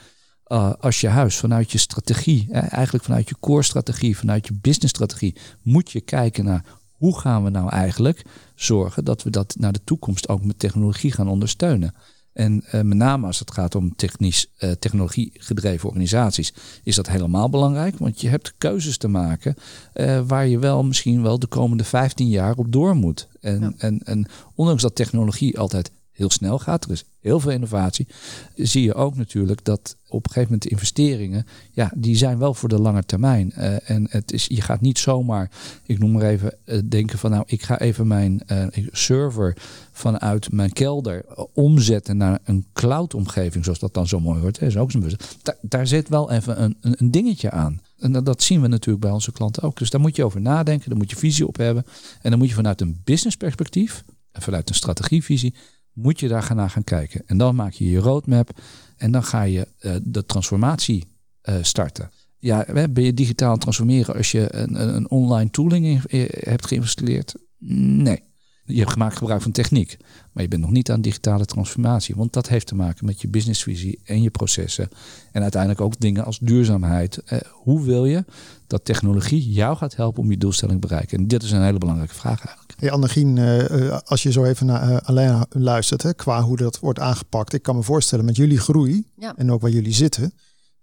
uh, als je huis vanuit je strategie, eigenlijk vanuit je core strategie, vanuit je business strategie, moet je kijken naar hoe gaan we nou eigenlijk zorgen dat we dat naar de toekomst ook met technologie gaan ondersteunen. En uh, met name als het gaat om technisch, uh, technologiegedreven organisaties, is dat helemaal belangrijk. Want je hebt keuzes te maken uh, waar je wel misschien wel de komende 15 jaar op door moet. En, ja. en, en ondanks dat technologie altijd heel snel gaat, er is heel veel innovatie, zie je ook natuurlijk dat op een gegeven moment investeringen, ja, die zijn wel voor de lange termijn. Uh, en het is, je gaat niet zomaar, ik noem maar even, uh, denken van nou, ik ga even mijn uh, server vanuit mijn kelder omzetten naar een cloud-omgeving, zoals dat dan zo mooi wordt. Is ook zo'n daar, daar zit wel even een, een, een dingetje aan. En dat, zien we natuurlijk bij onze klanten ook. Dus daar moet je over nadenken, daar moet je visie op hebben. En dan moet je vanuit een business perspectief en vanuit een strategievisie moet je daar gaan naar gaan kijken. En dan maak je je roadmap en dan ga je uh, de transformatie uh, starten. Ja, ben je digitaal transformeren als je een, een online tooling in, in, hebt geïnstalleerd? Nee. Je hebt gemaakt gebruik van techniek, maar je bent nog niet aan digitale transformatie. Want dat heeft te maken met je businessvisie en je processen. En uiteindelijk ook dingen als duurzaamheid. Eh, hoe wil je dat technologie jou gaat helpen om je doelstelling te bereiken? En dit is een hele belangrijke vraag eigenlijk. Hey Annegien, uh, als je zo even naar uh, alleen luistert, hè, qua hoe dat wordt aangepakt. Ik kan me voorstellen met jullie groei ja. en ook waar jullie zitten.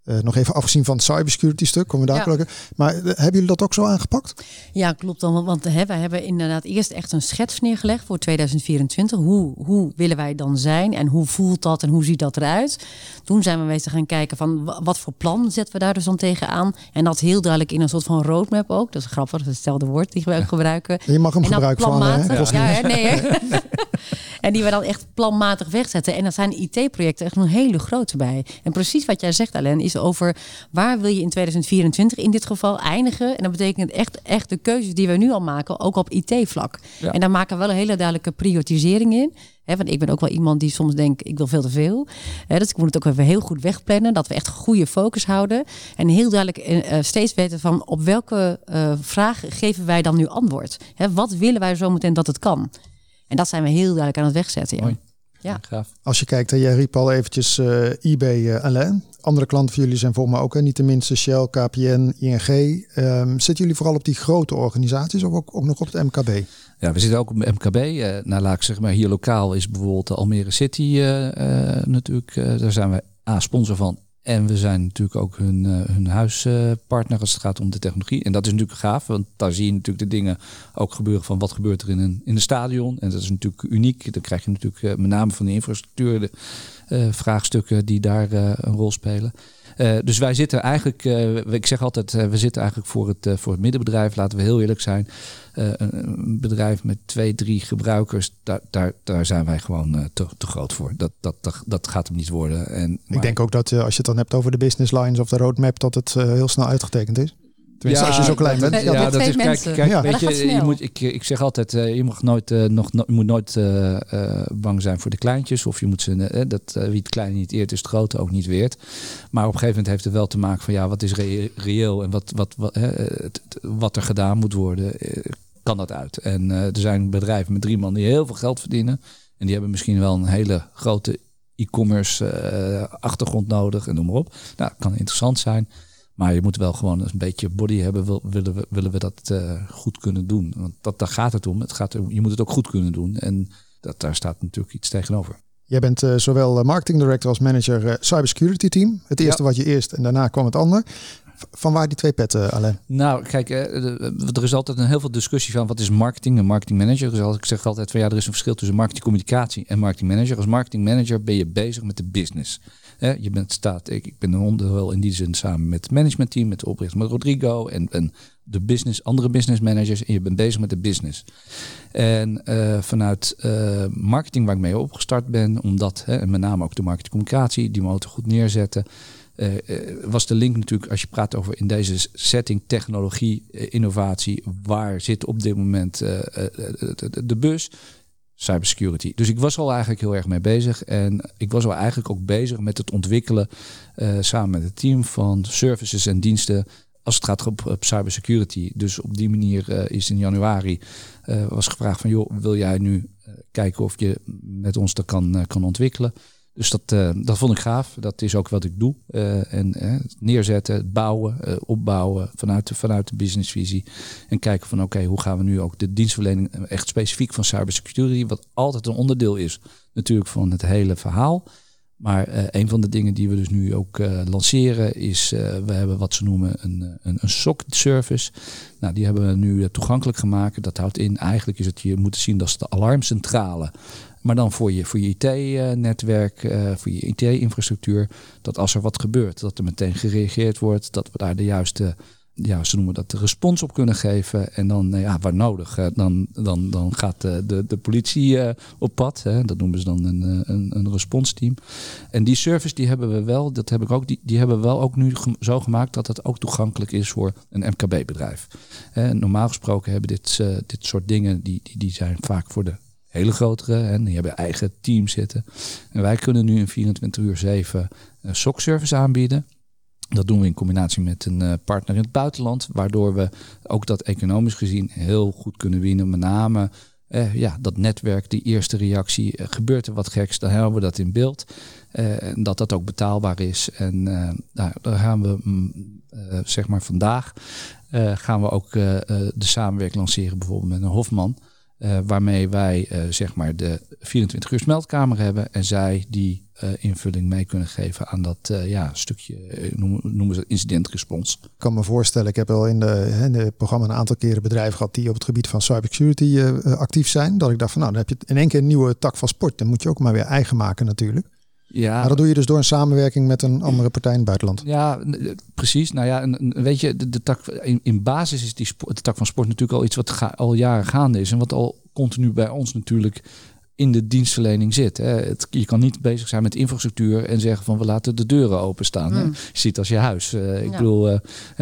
Uh, nog even afgezien van het cybersecurity stuk, komen we daar ja. Maar uh, hebben jullie dat ook zo aangepakt? Ja, klopt. Dan, want hè, wij hebben inderdaad eerst echt een schets neergelegd voor 2024. Hoe, hoe willen wij dan zijn en hoe voelt dat en hoe ziet dat eruit? Toen zijn we bezig gaan kijken van wat voor plan zetten we daar dus dan tegenaan. En dat heel duidelijk in een soort van roadmap ook. Dat is grappig, dat is hetzelfde woord die we ook gebruiken. Je mag hem gebruiken van, hè? Ja, ja, nee. en die we dan echt planmatig wegzetten. En dat zijn IT-projecten echt een hele grote bij. En precies wat jij zegt, Alain, is over waar wil je in 2024 in dit geval eindigen. En dat betekent echt, echt de keuzes die we nu al maken, ook op IT-vlak. En daar maken we wel een hele duidelijke prioritisering in. He, want ik ben ook wel iemand die soms denkt, ik wil veel te veel. He, dus ik moet het ook even heel goed wegplannen. Dat we echt goede focus houden. En heel duidelijk uh, steeds weten van op welke uh, vraag geven wij dan nu antwoord. He, wat willen wij zo meteen dat het kan? En dat zijn we heel duidelijk aan het wegzetten. Ja. Ja. Als je kijkt, jij riep al eventjes uh, eBay uh, Alain. Andere klanten van jullie zijn voor mij ook, hè? niet tenminste Shell, KPN, ING. Um, zitten jullie vooral op die grote organisaties of ook, ook nog op het MKB? Ja, we zitten ook op het MKB. Uh, nou, laat ik zeg maar, hier lokaal is bijvoorbeeld de Almere City natuurlijk. daar zijn we A, sponsor van en we zijn natuurlijk ook hun, uh, hun huispartner als het gaat om de technologie. En dat is natuurlijk gaaf, want daar zie je natuurlijk de dingen ook gebeuren van wat gebeurt er in een, in een stadion. En dat is natuurlijk uniek. Dan krijg je natuurlijk uh, met name van de infrastructuur de vraagstukken die daar een rol spelen. Dus wij zitten eigenlijk, ik zeg altijd, we zitten eigenlijk voor het, voor het middenbedrijf, laten we heel eerlijk zijn. Een bedrijf met twee, drie gebruikers, daar, daar, daar zijn wij gewoon te, te groot voor. Dat, dat, dat, dat gaat hem niet worden. En, Ik denk ook dat als je het dan hebt over de business lines of de roadmap, dat het heel snel uitgetekend is. Tenminste, ja, als je zo klein bent. Ja, dat is, kijk, kijk ja. weet je, je moet, ik, ik zeg altijd, je mag nooit, nog, no, je moet nooit bang zijn voor de kleintjes. Of je moet ze, dat wie het kleine niet eert, is het grote ook niet weert. Maar op een gegeven moment heeft het wel te maken van, ja, wat is reëel en wat, wat, wat, wat er gedaan moet worden kan dat uit. En uh, er zijn bedrijven met drie man die heel veel geld verdienen. En die hebben misschien wel een hele grote e-commerce uh, achtergrond nodig en noem maar op. Nou, dat kan interessant zijn. Maar je moet wel gewoon een beetje body hebben, wil, willen, we, willen we dat uh, goed kunnen doen. Want dat, daar gaat het om. Het gaat. Je moet het ook goed kunnen doen. En dat, daar staat natuurlijk iets tegenover. Jij bent uh, zowel marketing director als manager uh, cybersecurity team. Het eerste wat je eerst en daarna kwam het ander. Van waar die twee petten, alleen? Nou, kijk, er is altijd een heel veel discussie van wat is marketing en marketing manager. Dus ik zeg altijd van ja, er is een verschil tussen marketing communicatie en marketing manager. Als marketing manager ben je bezig met de business. Je bent staat, ik, ben een onderdeel in die zin samen met het managementteam, met de oprichter met Rodrigo en, en de business, andere business managers. En je bent bezig met de business. En uh, vanuit uh, marketing waar ik mee opgestart ben, omdat, hè, en met name ook de marketing communicatie, die motor goed neerzetten. Uh, was de link natuurlijk, als je praat over in deze setting technologie, innovatie, waar zit op dit moment de, de bus? Cybersecurity. Dus ik was al eigenlijk heel erg mee bezig. En ik was al eigenlijk ook bezig met het ontwikkelen samen met het team van services en diensten als het gaat op, op cybersecurity. Dus op die manier is in januari was gevraagd van joh, wil jij nu kijken of je met ons dat kan, kan ontwikkelen? Dus dat, uh, dat vond ik gaaf. Dat is ook wat ik doe. Uh, en uh, neerzetten, bouwen, opbouwen vanuit de, vanuit de businessvisie. En kijken van oké, hoe gaan we nu ook de dienstverlening echt specifiek van cybersecurity, wat altijd een onderdeel is natuurlijk van het hele verhaal. Maar een van de dingen die we dus nu ook lanceren is, we hebben wat ze noemen een, een, een SOC service. Nou, die hebben we nu toegankelijk gemaakt. Dat houdt in, eigenlijk is het, je moet zien dat is de alarmcentrale maar dan voor je, voor je IT-netwerk, uh, voor je IT-infrastructuur. Dat als er wat gebeurt, dat er meteen gereageerd wordt. Dat we daar de juiste, ja, ze noemen dat de respons op kunnen geven. En dan, ja, waar nodig, dan, dan, dan gaat de, de, de politie op pad. Hè. Dat noemen ze dan een, een, een responsteam. En die service die hebben we wel, dat heb ik ook, die, die hebben we wel ook nu zo gemaakt dat het ook toegankelijk is voor een MKB-bedrijf. Normaal gesproken hebben dit, dit soort dingen, die, die, die zijn vaak voor de hele grotere. En die hebben eigen team zitten. En wij kunnen nu in 24 uur 7 uh, SOC service aanbieden. Dat doen we in combinatie met een uh, partner in het buitenland. Waardoor we ook dat economisch gezien heel goed kunnen winnen. Met name uh, ja, dat netwerk, die eerste reactie. Uh, gebeurt er wat geks, dan hebben we dat in beeld. en dat dat ook betaalbaar is. En nou, daar gaan we mm, zeg maar vandaag gaan we ook de samenwerking lanceren bijvoorbeeld met een Hofman. Waarmee wij zeg maar de 24 uur meldkamer hebben en zij die invulling mee kunnen geven aan dat ja, stukje, noemen, noemen ze incident-respons. Ik kan me voorstellen, ik heb de, in de programma een aantal keren bedrijven gehad die op het gebied van cybersecurity actief zijn. Dat ik dacht van nou, dan heb je in één keer een nieuwe tak van sport. Dan moet je ook maar weer eigen maken natuurlijk. Ja. Maar dat doe je dus door een samenwerking met een andere partij in het buitenland. Ja, precies. Nou ja, en, weet je, de, de tak, in, in, basis is die sport, de tak van sport natuurlijk al iets wat ga, al jaren gaande is. En wat al continu bij ons natuurlijk in de dienstverlening zit. Hè. Het, je kan niet bezig zijn met infrastructuur en zeggen van we laten de deuren openstaan. Hmm. Je ziet als je huis. Uh, ik bedoel, uh,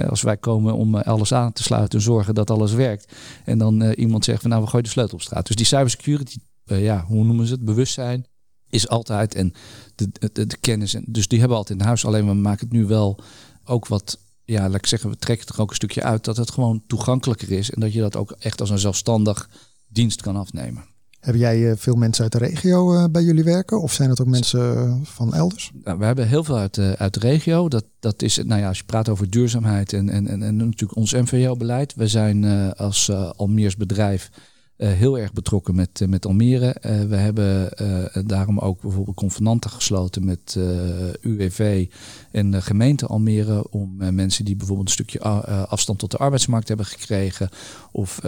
als wij komen om alles aan te sluiten en zorgen dat alles werkt. En dan uh, iemand zegt van nou we gooien de sleutel op straat. Dus die cybersecurity, ja, hoe noemen ze het? Bewustzijn is altijd en de, de, de, kennis. En, dus die hebben we altijd in huis. Alleen we maken het nu wel ook wat, ja, laat ik zeggen, we trekken er ook een stukje uit dat het gewoon toegankelijker is. En dat je dat ook echt als een zelfstandig dienst kan afnemen. Heb jij eh, veel mensen uit de regio eh, bij jullie werken? Of zijn het ook mensen eh, van elders? Nou, we hebben heel veel uit de, uit de regio. Dat, dat is, nou ja, als je praat over duurzaamheid en, en, en, en natuurlijk ons MVO-beleid. We zijn als Almeers bedrijf heel erg betrokken met, uh, met Almere. Uh, we hebben daarom ook bijvoorbeeld convenanten gesloten met UWV en de gemeente Almere. Om mensen die bijvoorbeeld een stukje afstand tot de arbeidsmarkt hebben gekregen. Of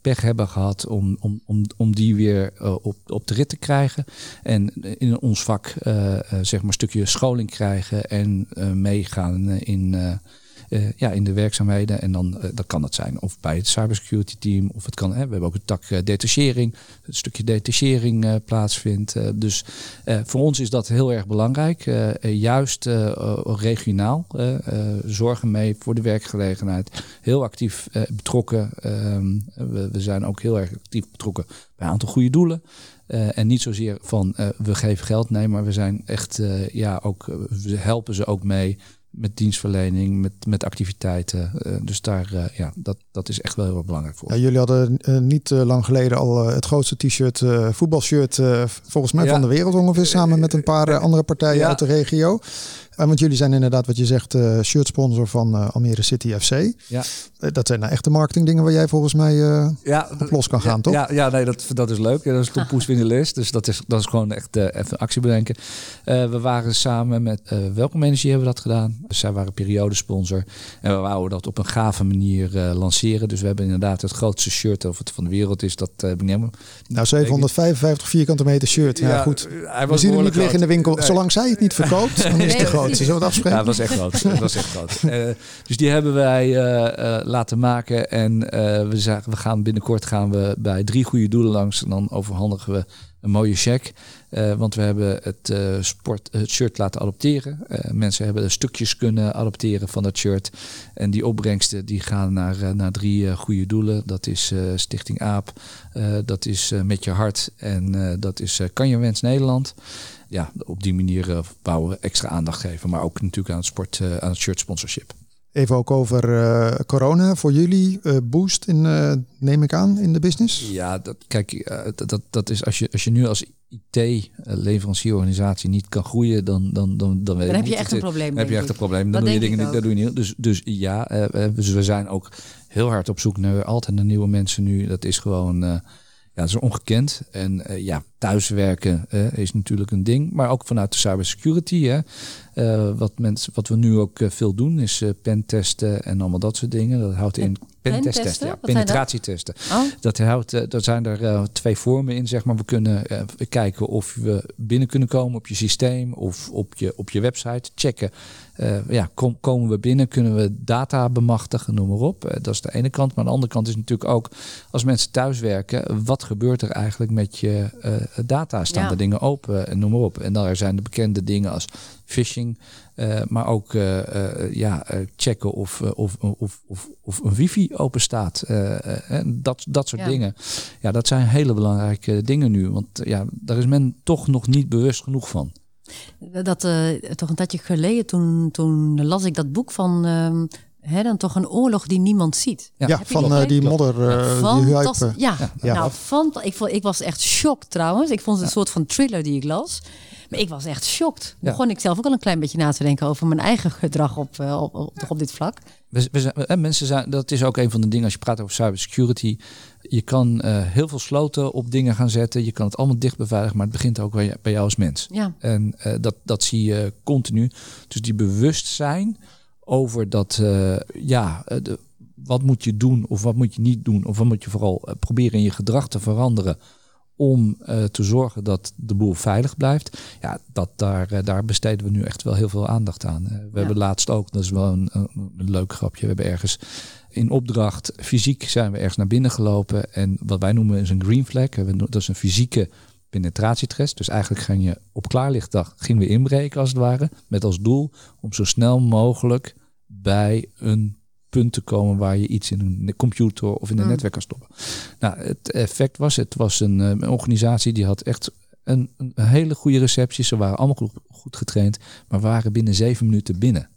pech hebben gehad om, om, om, om die weer op, op de rit te krijgen. En in ons vak zeg maar een stukje scholing krijgen en meegaan in uh, ja, in de werkzaamheden. En dan uh, dat kan het zijn of bij het cybersecurity team. Of het kan, we hebben ook een tak uh, detachering. Een stukje detachering plaatsvindt. dus voor ons is dat heel erg belangrijk. juist regionaal. zorgen mee voor de werkgelegenheid. Heel actief betrokken. Ehm, we, we, zijn ook heel erg actief betrokken bij een aantal goede doelen. en niet zozeer van we geven geld, nee, maar we zijn echt, ja, ook, we helpen ze ook mee met dienstverlening, met, met activiteiten. Uh, dus daar, uh, ja, dat, dat is echt wel heel erg belangrijk voor. Ja, jullie hadden uh, niet lang geleden al het grootste t-shirt, voetbalshirt, volgens mij ja. van de wereld ongeveer, samen met een paar andere partijen ja. uit de regio. Want jullie zijn inderdaad, wat je zegt, shirt sponsor van Almere City FC. Ja. dat zijn nou echte marketingdingen waar jij volgens mij ja, op los kan gaan, toch? Ja, ja nee, dat, dat is leuk. dat is Tom Poes in de list. Dus dat is, dat is gewoon echt even actie bedenken. we waren samen met Welkom Energie hebben we dat gedaan. Dus zij waren periodesponsor. En we wouden dat op een gave manier uh, lanceren. Dus we hebben inderdaad het grootste shirt of het van de wereld is. Dat uh, Nou, 755 vierkante meter shirt. Ja, goed. Hij was we zien hem niet liggen in de winkel. Zolang zij het niet verkoopt, dan is het de afspreken? Ja, dat was echt groot. dat was echt groot. Uh, dus die hebben wij laten maken. En we, zagen, we gaan binnenkort gaan we bij drie goede doelen langs. En dan overhandigen we een mooie check. Want we hebben het, sport, het shirt laten adopteren. Uh, mensen hebben stukjes kunnen adopteren van dat shirt. En die opbrengsten die gaan naar, naar drie goede doelen. Dat is Stichting AAP, dat is Met Je Hart en dat is Kan Je Wens Nederland. Ja, op die manier bouwen extra aandacht geven. Maar ook natuurlijk aan het, sport, aan het shirt sponsorship. Even ook over uh, corona voor jullie. Uh, boost in, uh, neem ik aan, in de business? Ja, dat, kijk, dat, dat is als je, als je nu als IT-leverancierorganisatie niet kan groeien, dan, dan, dan, dan, dan heb je echt een probleem. Dan heb je echt een probleem. Dan doe je dingen niet. Dat doe je niet. Dus, dus ja, dus we zijn ook heel hard op zoek naar altijd naar nieuwe mensen nu. Dat is gewoon, ja, dat is ongekend. En ja, thuiswerken is natuurlijk een ding, maar ook vanuit de cybersecurity. Uh, wat, mensen, wat we nu ook uh, veel doen is uh, pentesten en allemaal dat soort dingen. Dat houdt in ja, penetratietesten. Oh. Dat houdt, er zijn er twee vormen in, zeg maar. We kunnen kijken of we binnen kunnen komen op je systeem of op je, op je website. Checken, ja, kom, komen we binnen, kunnen we data bemachtigen, noem maar op. dat is de ene kant. Maar de andere kant is natuurlijk ook, als mensen thuiswerken, wat gebeurt er eigenlijk met je data? Staan ja. de dingen open en noem maar op. En daar zijn de bekende dingen als phishing. Uh, maar ook uh, uh, ja, checken of, of, of, of, of een wifi open staat. en dat, dat soort dingen. Ja, dat zijn hele belangrijke dingen nu. Want ja, daar is men toch nog niet bewust genoeg van. Dat toch een tijdje geleden, toen, toen las ik dat boek van ehm, Hè, dan toch een oorlog die niemand ziet. Ja, van uh, die modder. Uh, die ja, ja, nou, ik, vond, ik was echt shock trouwens. Ik vond het een soort van thriller die ik las. Maar ik was echt shocked. Begon ik zelf ook al een klein beetje na te denken over mijn eigen gedrag op, op, op, op dit vlak. We, we zijn, mensen zijn, dat is ook een van de dingen als je praat over cybersecurity. Je kan heel veel sloten op dingen gaan zetten. Je kan het allemaal dicht beveiligen, maar het begint ook bij, bij jou als mens. Ja. En dat, dat zie je continu. Dus die bewustzijn over dat, ja, de, wat moet je doen of wat moet je niet doen? Of wat moet je vooral eh, proberen in je gedrag te veranderen om uh, te zorgen dat de boel veilig blijft. Ja, dat, daar, uh, daar besteden we nu echt wel heel veel aandacht aan. Uh, we ja. hebben laatst ook, dat is wel een, een, een, leuk grapje, we hebben ergens in opdracht, fysiek zijn we ergens naar binnen gelopen. En wat wij noemen is een green flag. Dat is een fysieke penetratietest. Dus eigenlijk ging je op klaarlichtdag gingen we inbreken als het ware. Met als doel om zo snel mogelijk bij een punt te komen waar je iets in een computer of in een netwerk kan stoppen. Nou, het effect was, het was een, eh, een organisatie die had echt een, een, hele goede receptie. Ze waren allemaal goed, goed, getraind, maar waren binnen zeven minuten binnen.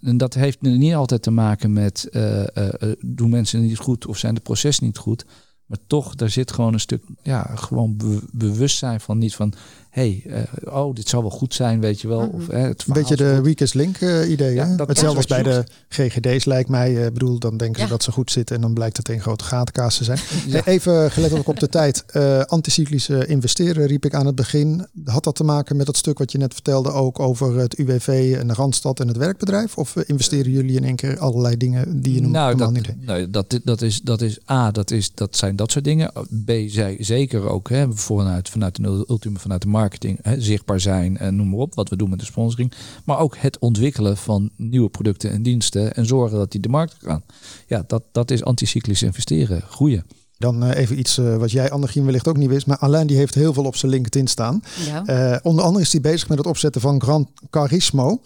En dat heeft niet altijd te maken met uh, uh, doen mensen niet goed of zijn de processen niet goed. Maar toch, daar zit gewoon een stuk, ja, gewoon be bewustzijn van niet van, hey, uh, oh, dit zal wel goed zijn, weet je wel. Of, uh, het een beetje de weakest link uh, idee. Ja, dat Hetzelfde als bij de GGD's lijkt mij. Ik bedoel, dan denken ja. ze dat ze goed zitten en dan blijkt het een grote gatenkaas te zijn. Ja. Even gelet ook op de tijd. anticyclische investeren riep ik aan het begin. Had dat te maken met dat stuk wat je net vertelde ook over het UWV en de Randstad en het werkbedrijf? Of investeren jullie in één keer allerlei dingen die je noemt? Nou, dat, niet nee, dat, dat, is, dat is A, dat, is, dat zijn dat soort dingen. B, zij, zeker ook hè, vanuit, vanuit de ultieme, vanuit de markt marketing, hè, zichtbaar zijn en noem maar op, wat we doen met de sponsoring. Maar ook het ontwikkelen van nieuwe producten en diensten en zorgen dat die de markt gaan. Ja, dat, dat is anticyclisch investeren, groeien. Dan uh, even iets uh, wat jij, Annegien, wellicht ook niet wist. Maar Alain die heeft heel veel op zijn LinkedIn staan. Ja. Uh, onder andere is hij bezig met het opzetten van Gran Carismo.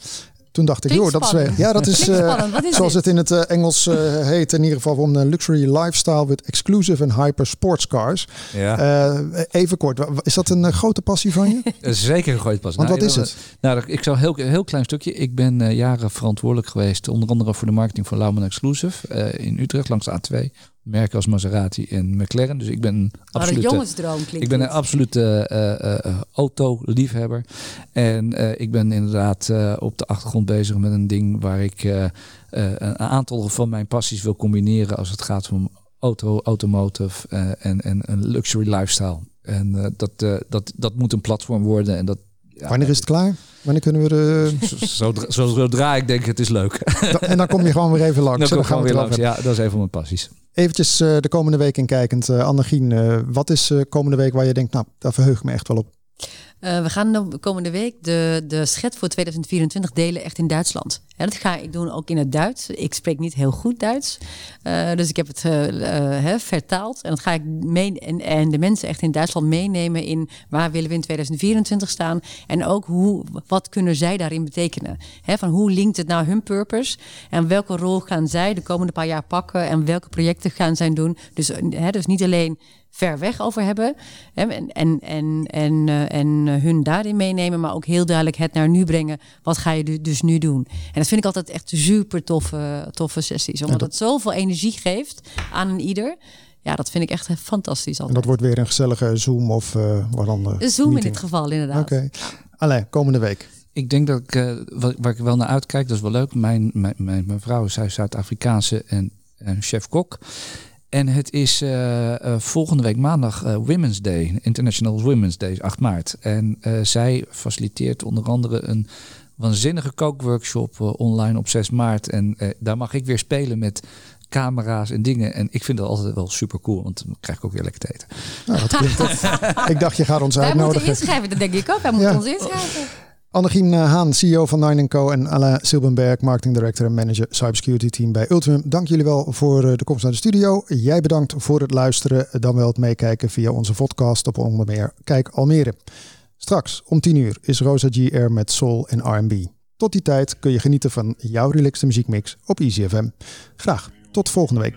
Toen dacht ik, joh, dat is, ja, dat is, uh, is zoals dit? het in het uh, Engels uh, heet, in ieder geval om een luxury lifestyle with exclusive and hyper sports cars. Ja. even kort, is dat een grote passie van je? Zeker een grote passie. Want nou, wat is het? Nou, ik zal heel, heel klein stukje. Ik ben jaren verantwoordelijk geweest, onder andere voor de marketing van Lauman Exclusive in Utrecht langs de A2 merken als Maserati en McLaren. Dus ik ben een absolute, jongensdroom klinkt ik ben een absolute uh, uh, auto-liefhebber. En uh, ik ben inderdaad op de achtergrond bezig met een ding waar ik een aantal van mijn passies wil combineren als het gaat om auto, automotive en, en een luxury lifestyle. En dat, dat, dat moet een platform worden. En dat, ja, Wanneer is het klaar? Wanneer kunnen we de... Zodra, zodra ik denk het is leuk. En dan kom je gewoon weer even langs. Dan, dan gaan we weer langs. Ja, dat is een van mijn passies. Eventjes uh, de komende week in kijkend. Uh, Annegien, uh, wat is komende week waar je denkt, nou, daar verheug ik me echt wel op? Uh, we gaan de komende week de, de schet voor 2024 delen echt in Duitsland. Ja, dat ga ik doen ook in het Duits. Ik spreek niet heel goed Duits. Uh, dus ik heb het uh, vertaald. En dat ga ik mee en, en de mensen echt in Duitsland meenemen in waar willen we in 2024 staan. En ook hoe, wat kunnen zij daarin betekenen. Van hoe linkt het nou hun purpose? En welke rol gaan zij de komende paar jaar pakken? En welke projecten gaan zij doen? Dus, dus niet alleen ver weg over hebben. Hè, en, en, en, en, en hun daarin meenemen, maar ook heel duidelijk het naar nu brengen. Wat ga je dus nu doen? En dat vind ik altijd echt super toffe, toffe sessies. Omdat het zoveel energie geeft aan een ieder. Ja, dat vind ik echt fantastisch. Altijd. En dat wordt weer een gezellige Zoom of uh, wat dan? Een Zoom meeting. in dit geval, inderdaad. Oké. Okay. Allee, komende week. Ik denk dat ik, uh, waar ik wel naar uitkijk, dat is wel leuk. Mijn, mijn, mijn, mijn vrouw is Zuid-Afrikaanse en, en chef-kok. En het is uh, uh, volgende week maandag uh, Women's Day, International Women's Day, 8 maart. En zij faciliteert onder andere een waanzinnige kookworkshop online op 6 maart. En daar mag ik weer spelen met camera's en dingen. En ik vind dat altijd wel super cool, want dan krijg ik ook weer lekker te eten. Nou, dat klinkt ik dacht, je gaat ons uitnodigen. Wij moeten inschrijven, dat denk ik ook. Wij moeten ja. ons inschrijven. Annegien Haan, CEO van Nine Co. en Alain Silbenberg, Marketing Director en Manager Cybersecurity Team bij Ultimum. Dank jullie wel voor de komst naar de studio. Jij bedankt voor het luisteren, dan wel het meekijken via onze podcast op onder meer Kijk Almere. Straks om 10 uur is Rosa G. Air met Soul en R&B. Tot die tijd kun je genieten van jouw relaxte muziekmix op Easy FM. Graag tot volgende week.